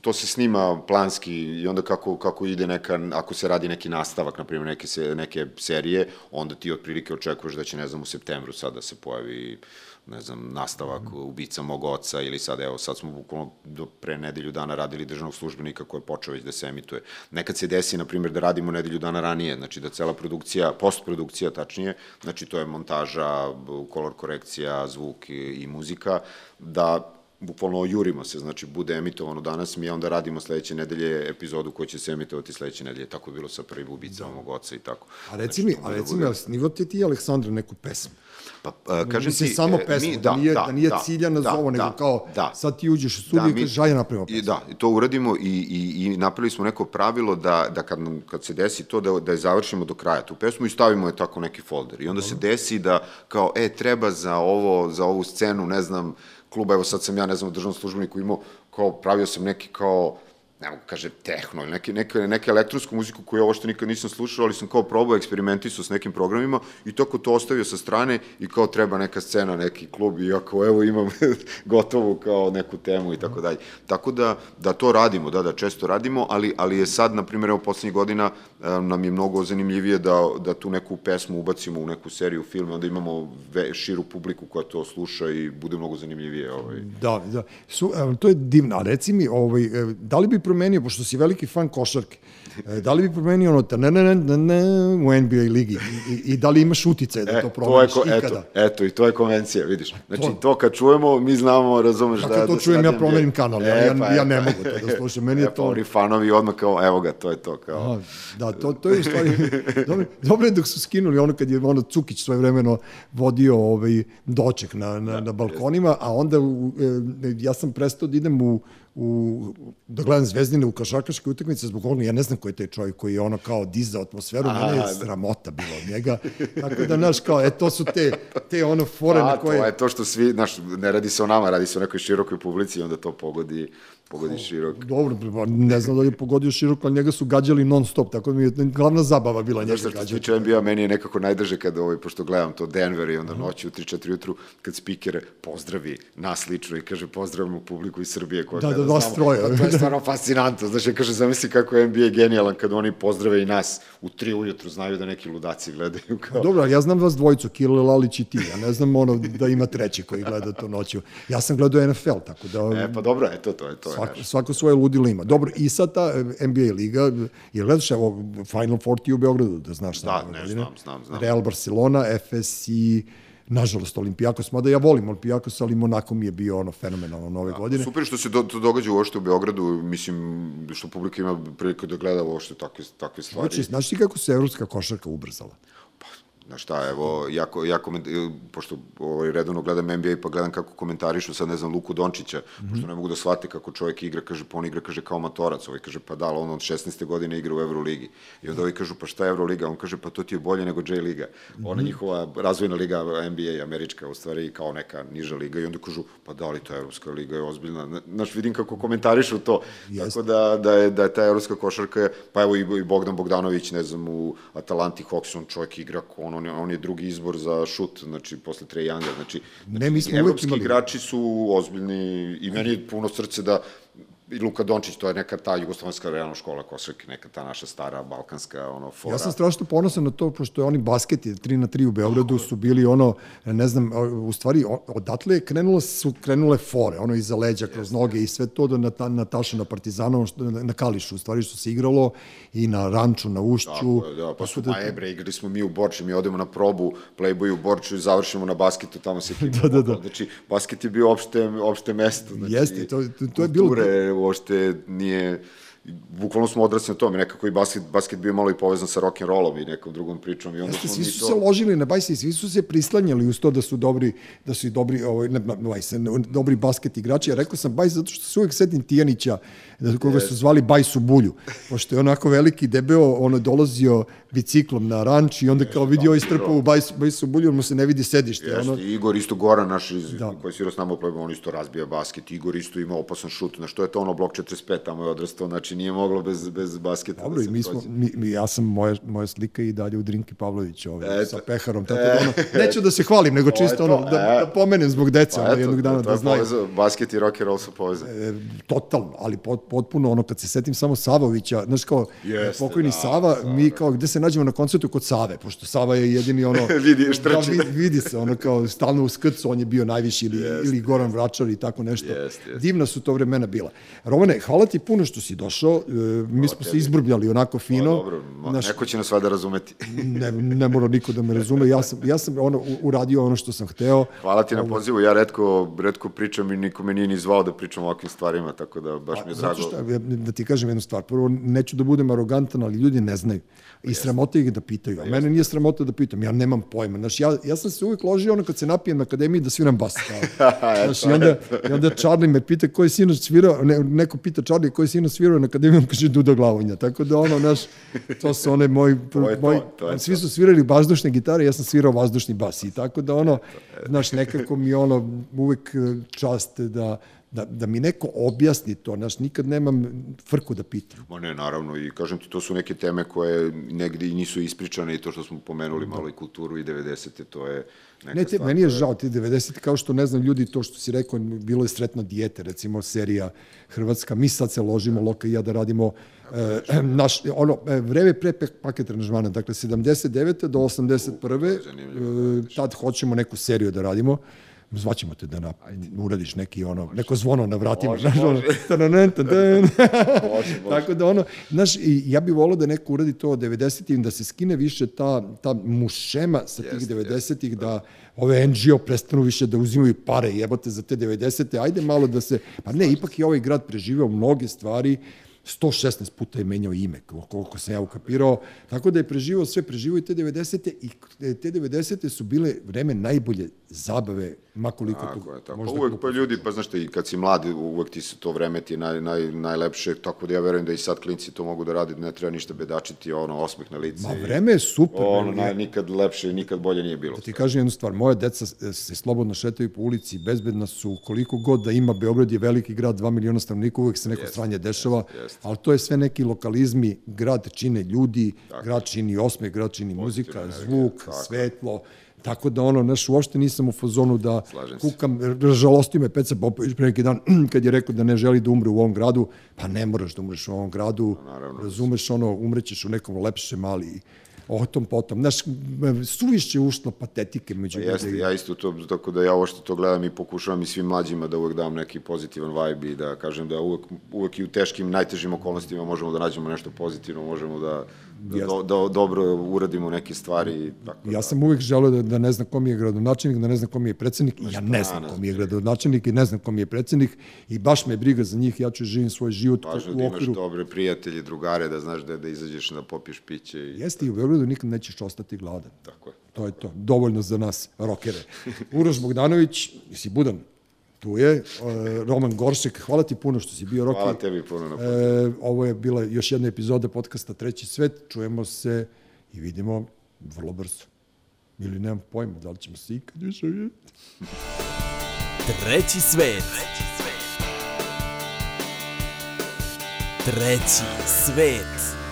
Speaker 3: to se snima planski i onda kako, kako ide neka, ako se radi neki nastavak, na primjer neke, se, neke serije, onda ti otprilike očekuješ da će, ne znam, u septembru sad da se pojavi ne znam, nastavak ubica mog oca ili sad, evo, sad smo bukvalno do pre nedelju dana radili državnog službenika koji je počeo već da se emituje. Nekad se desi, na primjer, da radimo nedelju dana ranije, znači da cela produkcija, postprodukcija tačnije, znači to je montaža, kolor korekcija, zvuk i, i muzika, da bukvalno jurimo se, znači bude emitovano danas, mi onda radimo sledeće nedelje epizodu koja će se emitovati sledeće nedelje, tako je bilo sa prvim ubicama mog oca i tako.
Speaker 1: A reci mi,
Speaker 3: Znači, to
Speaker 1: a
Speaker 3: bude-
Speaker 1: reci mi, ali snivate ti, Aleksandra, neku pesmu?
Speaker 3: Pa, a, kažem
Speaker 1: Mislim,
Speaker 3: ti,
Speaker 1: samo
Speaker 3: e,
Speaker 1: pesmu,
Speaker 3: mi-
Speaker 1: da, nije, da, nije ciljana za ovo, nego kao,
Speaker 3: da.
Speaker 1: sad ti uđeš u studiju i
Speaker 3: mi-
Speaker 1: kažeš, ajde napravimo
Speaker 3: I,
Speaker 1: pesmu.
Speaker 3: da, i to uradimo i, i, i napravili smo neko pravilo da, da kad, nam- kad se desi to da, da je završimo do kraja tu pesmu i stavimo je tako neki folder. I onda se desi da kao, e, treba za ovo, za ovu scenu, ne znam, kluba, evo sad sam ja, ne znam, u državnom službeniku imao, kao, pravio sam neki kao, ne mogu kaže tehno ili neke, neke, neke elektronsku muziku koju ovo što nikad nisam slušao, ali sam kao probao eksperimentisao s nekim programima i toko to ostavio sa strane i kao treba neka scena, neki klub i ako evo imam gotovu kao neku temu i tako dalje. Tako da, da to radimo, da, da često radimo, ali, ali je sad, na primjer, evo poslednjih godina nam je mnogo zanimljivije da, da tu neku pesmu ubacimo u neku seriju filma, onda imamo ve, širu publiku koja to sluša i bude mnogo zanimljivije. Ovaj.
Speaker 1: Da, da. Su, to je divno. A reci mi, ovaj, da li bi promenio, pošto si veliki fan košarke, da li bi promenio ono ta ne, ne, ne, ne, ne, u NBA ligi I, i, da li imaš utice da to
Speaker 3: E, to je,
Speaker 1: promeniš
Speaker 3: ko,
Speaker 1: ikada?
Speaker 3: eto, eto, i to je konvencija, vidiš. Znači,
Speaker 1: to-
Speaker 3: to, kad čujemo, mi znamo, razumeš
Speaker 1: Kako
Speaker 3: da...
Speaker 1: ja to
Speaker 3: da
Speaker 1: čujem, ja promenim kanal, ja- ja- ja ne mogu to da slušam, meni je
Speaker 3: E, pa
Speaker 1: to-
Speaker 3: oni fanovi odmah kao, evo ga, to je to, kao...
Speaker 1: Da, to, to je u stvari, dobro, dobro je dok su skinuli ono kad je ono Cukić svoje vremeno vodio ovaj doček na, na, na balkonima, a onda e, ja sam prestao da idem u, u, da gledam zvezdine u košarkaške utakmice zbog onog, ja ne znam ko je taj čovjek koji je ono kao dizao atmosferu,
Speaker 3: A,
Speaker 1: mene je
Speaker 3: da.
Speaker 1: sramota bilo od njega, tako da, znaš, kao, e, to su te, te ono fore
Speaker 3: A,
Speaker 1: na koje...
Speaker 3: to je to što svi, znaš, ne radi se o nama, radi se o nekoj širokoj publici i onda to pogodi, pogodi širok.
Speaker 1: Dobro, pa ne znam da li je pogodio široko, ali njega su gađali non stop, tako da mi je glavna zabava bila njega
Speaker 3: šta što se
Speaker 1: gađati.
Speaker 3: tiče NBA, meni je nekako najdrže kada, ovaj, pošto gledam to Denver i onda noći u 3-4 jutru, kad speaker pozdravi nas lično i kaže pozdravimo publiku iz Srbije koja
Speaker 1: Da, da,
Speaker 3: gleda
Speaker 1: vas
Speaker 3: samo.
Speaker 1: troje.
Speaker 3: Pa to je stvarno fascinantno. Znaš, ja kaže, zamisli kako je NBA genijalan kad oni pozdrave i nas u 3 ujutru, znaju da neki ludaci gledaju kao...
Speaker 1: Dobro, ja znam vas dvojicu, Kile Lalić i ti. Ja ne znam ono da ima treći koji gleda to noću. Ja sam gledao NFL, tako da
Speaker 3: E, pa dobro, eto, to je to.
Speaker 1: Svako, svako svoje ludilo ima. Dobro, i sad ta e, NBA liga, je gledaš evo Final Four ti u Beogradu, da znaš
Speaker 3: Da,
Speaker 1: ove
Speaker 3: ne,
Speaker 1: godine.
Speaker 3: znam, znam, znam.
Speaker 1: Real Barcelona, FS i nažalost Olimpijakos, mada ja volim Olimpijakos, ali Monako mi je bio ono fenomenalno nove godine.
Speaker 3: Super što se do, to događa uopšte u Beogradu, mislim, što publika ima priliku da gleda uopšte takve, takve stvari.
Speaker 1: Znači, znaš ti kako se evropska košarka ubrzala?
Speaker 3: Znaš šta, evo, ja, ko- ja koment, pošto ovaj, redovno gledam NBA pa gledam kako komentarišu sad, ne znam, Luku Dončića, mm -hmm. pošto ne mogu da shvate kako čovjek igra, kaže, pa on igra, kaže, kao matorac, ovaj kaže, pa da, on od 16. godine igra u Euroligi. I onda ovi kažu, pa šta je Euroliga? On kaže, pa to ti je bolje nego J Liga. Ona njihova razvojna liga NBA, američka, u stvari kao neka niža liga. I onda kažu, pa da li to je Evropska liga, je ozbiljna. Znaš, vidim kako komentarišu to.
Speaker 1: Jeste.
Speaker 3: Tako da, da, je, da je ta evropska košarka, pa evo i, i Bogdan Bogdanović, ne znam, u Atalanti Hawks, on čovjek igra, ko on, on, je, on je drugi izbor za šut, znači, posle Trae Younga, znači,
Speaker 1: Ne, mi smo uvek
Speaker 3: evropski igrači su ozbiljni i meni je puno srce da i Luka Dončić, to je neka ta jugoslovenska realna škola košarke, neka ta naša stara balkanska ono fora.
Speaker 1: Ja sam strašno ponosan na to, pošto je oni basketi 3 na 3 u Beogradu su bili ono, ne znam, u stvari odatle krenule su krenule fore, ono iza leđa, kroz noge i sve to do Nata, Nataša na Partizanovom, što, na, na Kališu, u stvari što se igralo i na Ranču, na Ušću.
Speaker 3: Tako je, da, pa su, da, ebre, igrali smo mi u Borči, mi odemo na probu, Playboy u Borču i završimo na basketu, tamo se
Speaker 1: da, da, da.
Speaker 3: Znači, basket je bio opšte, opšte mesto. Znači,
Speaker 1: Jeste, to, to, to je bilo...
Speaker 3: Kulture, още ние bukvalno smo odrasli na tome, nekako i basket, basket bio malo i povezan sa rock and rollom i nekom drugom pričom i onda
Speaker 1: Jeste, svi su
Speaker 3: to...
Speaker 1: se ložili na bajsi, svi su se prislanjali uz to da su dobri, da su i dobri, ovaj, ne, bajs, dobri basket igrači. Ja rekao sam bajs zato što se uvek setim Tijanića, da, koga su zvali Bajsu Bulju, pošto je onako veliki, debeo, ono dolazio biciklom na ranč i onda kao vidio i strpao u Bajsu, Bajsu Bulju, mu se ne vidi sedište.
Speaker 3: Jeste,
Speaker 1: ono...
Speaker 3: Igor isto Goran, naš iz,
Speaker 1: Da.
Speaker 3: koji si s nama u on isto razbija basket, Igor isto ima opasan šut, na što je to ono blok 45, tamo je odrastao, znači nije moglo bez, bez basketa
Speaker 1: Dobro,
Speaker 3: da
Speaker 1: i
Speaker 3: se
Speaker 1: mi smo,
Speaker 3: prođe.
Speaker 1: mi, mi, ja sam, moja, moja slika i dalje u Drinki Pavlović ovaj,
Speaker 3: Eto.
Speaker 1: sa peharom, tako da ono, neću da se hvalim, nego čisto
Speaker 3: to,
Speaker 1: ono, da,
Speaker 3: e.
Speaker 1: da pomenem zbog dece,
Speaker 3: Pa
Speaker 1: ono,
Speaker 3: eto,
Speaker 1: jednog dana da znaju.
Speaker 3: povezano, basket i rock and roll su povezani.
Speaker 1: E, totalno, ali pot, potpuno ono kad se setim samo Savovića, znaš kao
Speaker 3: Jeste,
Speaker 1: pokojni
Speaker 3: da,
Speaker 1: Sava, mi kao gde se nađemo na koncertu kod Save, pošto Sava je jedini ono
Speaker 3: Vidi.
Speaker 1: Da, vidi, vidi se ono kao stalno u skrcu, on je bio najviši ili, ili Goran Vračar i tako nešto.
Speaker 3: Jeste, jeste.
Speaker 1: Divna su to vremena bila. Romane, hvala ti puno što si došao. E, mi smo se izbrbljali onako fino.
Speaker 3: dobro, ma,
Speaker 1: Znaš,
Speaker 3: neko će nas valjda razumeti.
Speaker 1: ne, ne mora niko da me razume. Ja sam, ja sam ono, uradio ono što sam hteo.
Speaker 3: Hvala ti na pozivu, ja redko, redko pričam i niko me nije ni zvao da pričam o ovakvim stvarima, tako da baš mi je drago.
Speaker 1: Zato što, da ti kažem jednu stvar, prvo, neću da budem arogantan, ali ljudi ne znaju. I sramota ih da pitaju. A mene nije sramota da pitam, ja nemam pojma. Znaš, ja, ja sam se uvijek ložio ono kad se napijem na akademiji da sviram bas. Znaš, i onda, i onda Charlie me pita ko je sinoć svirao, ne, neko pita Charlie ko je sinoć svirao na akademiji, on kaže Duda Glavonja. Tako da ono, znaš, to su one moji,
Speaker 3: To to,
Speaker 1: moji
Speaker 3: to je
Speaker 1: svi su svirali vazdušne gitare, ja sam svirao vazdušni bas. I tako da ono, znaš, nekako mi ono uvek e, čast da, da, da mi neko objasni to, znaš, nikad nemam frku da pitam.
Speaker 3: Ma ne, naravno, i kažem ti, to su neke teme koje negde i nisu ispričane i to što smo pomenuli malo i kulturu i 90. to je neka
Speaker 1: Ne, te,
Speaker 3: stvar
Speaker 1: meni je žao ti 90 kao što ne znam ljudi to što si rekao bilo je sretno dijete recimo serija Hrvatska mi sad se ložimo Loka i ja da radimo e, naš ono e, vreme pre paket aranžmana dakle 79. do 81. E, tad hoćemo neku seriju da radimo zvaćemo te da na, uradiš neki ono, neko zvono na vratima.
Speaker 3: Može,
Speaker 1: znaš, ono,
Speaker 3: može.
Speaker 1: tadan.
Speaker 3: Može, može.
Speaker 1: Tako da ono, znaš, i ja bih volao da neko uradi to od 90-ih, da se skine više ta, ta mušema sa tih
Speaker 3: Jeste,
Speaker 1: 90-ih, da ove NGO prestanu više da uzimaju pare jebote za te 90-te, ajde malo da se, pa ne, ipak je ovaj grad preživeo mnoge stvari, 116 puta je menjao ime, kol- koliko sam ja ukapirao, tako da je preživao sve, preživao i te 90-te i te 90-te su bile vreme najbolje zabave, makoliko
Speaker 3: Tako
Speaker 1: to
Speaker 3: je, tako.
Speaker 1: možda
Speaker 3: uvek, pa ljudi, pa znaš te, i kad si mlad, uvek ti se to vreme ti naj, naj, najlepše, tako da ja verujem da i sad klinci to mogu da radi, ne treba ništa bedačiti, ono, osmeh na lice.
Speaker 1: Ma vreme je super.
Speaker 3: Ono, naj, nikad lepše, nikad bolje nije bilo.
Speaker 1: Da ti kažem jednu stvar, moja deca se slobodno šetaju po ulici, bezbedna su, koliko god da ima, Beograd je veliki grad, 2 miliona stanovnika, uvek se neko
Speaker 3: Jeste,
Speaker 1: sranje dešava,
Speaker 3: jeste.
Speaker 1: ali to je sve neki lokalizmi, grad čine ljudi, grad čini osmeh, grad čini muzika, zvuk,
Speaker 3: tako.
Speaker 1: svetlo, Tako da ono, znaš, uopšte nisam u fazonu da
Speaker 3: Slažem
Speaker 1: kukam, žalosti me Peca Popović pre neki dan kad je rekao da ne želi da umre u ovom gradu, pa ne moraš da umreš u ovom gradu,
Speaker 3: naravno.
Speaker 1: razumeš ono, umrećeš u nekom lepšem, ali o tom potom. Znaš, suviše ušlo patetike među
Speaker 3: Pa Jeste, ja isto to, tako da ja ovo što to gledam i pokušavam i svim mlađima da uvek dam neki pozitivan vibe i da kažem da uvek, uvek i u teškim, najtežim okolnostima možemo da nađemo nešto pozitivno, možemo da, da,
Speaker 1: Jeste.
Speaker 3: do, da dobro uradimo neke stvari. Tako
Speaker 1: Ja
Speaker 3: da.
Speaker 1: sam uvek želeo da, da ne znam ko mi je gradonačelnik, da ne znam ko mi je predsednik, i ja ne znam ko mi je gradonačelnik i ne znam ko mi je predsednik i baš me briga za njih, ja ću živim svoj život
Speaker 3: Važno da
Speaker 1: u
Speaker 3: imaš
Speaker 1: okviru.
Speaker 3: dobre prijatelje, drugare, da znaš da, da izađeš da popiješ piće i
Speaker 1: Jeste i u Beogradu nikad nećeš ostati gladan.
Speaker 3: tako je.
Speaker 1: To je to. Dovoljno za nas, rokere. Uroš Bogdanović, si budan, tu je. E, Roman Goršek, hvala ti puno što si bio Roki.
Speaker 3: Hvala tebi puno na
Speaker 1: E, ovo je bila još jedna epizoda podcasta Treći svet. Čujemo se i vidimo vrlo brzo. Ili nemam pojma da li ćemo se ikad više vidjeti.
Speaker 2: Treći svet. Treći svet.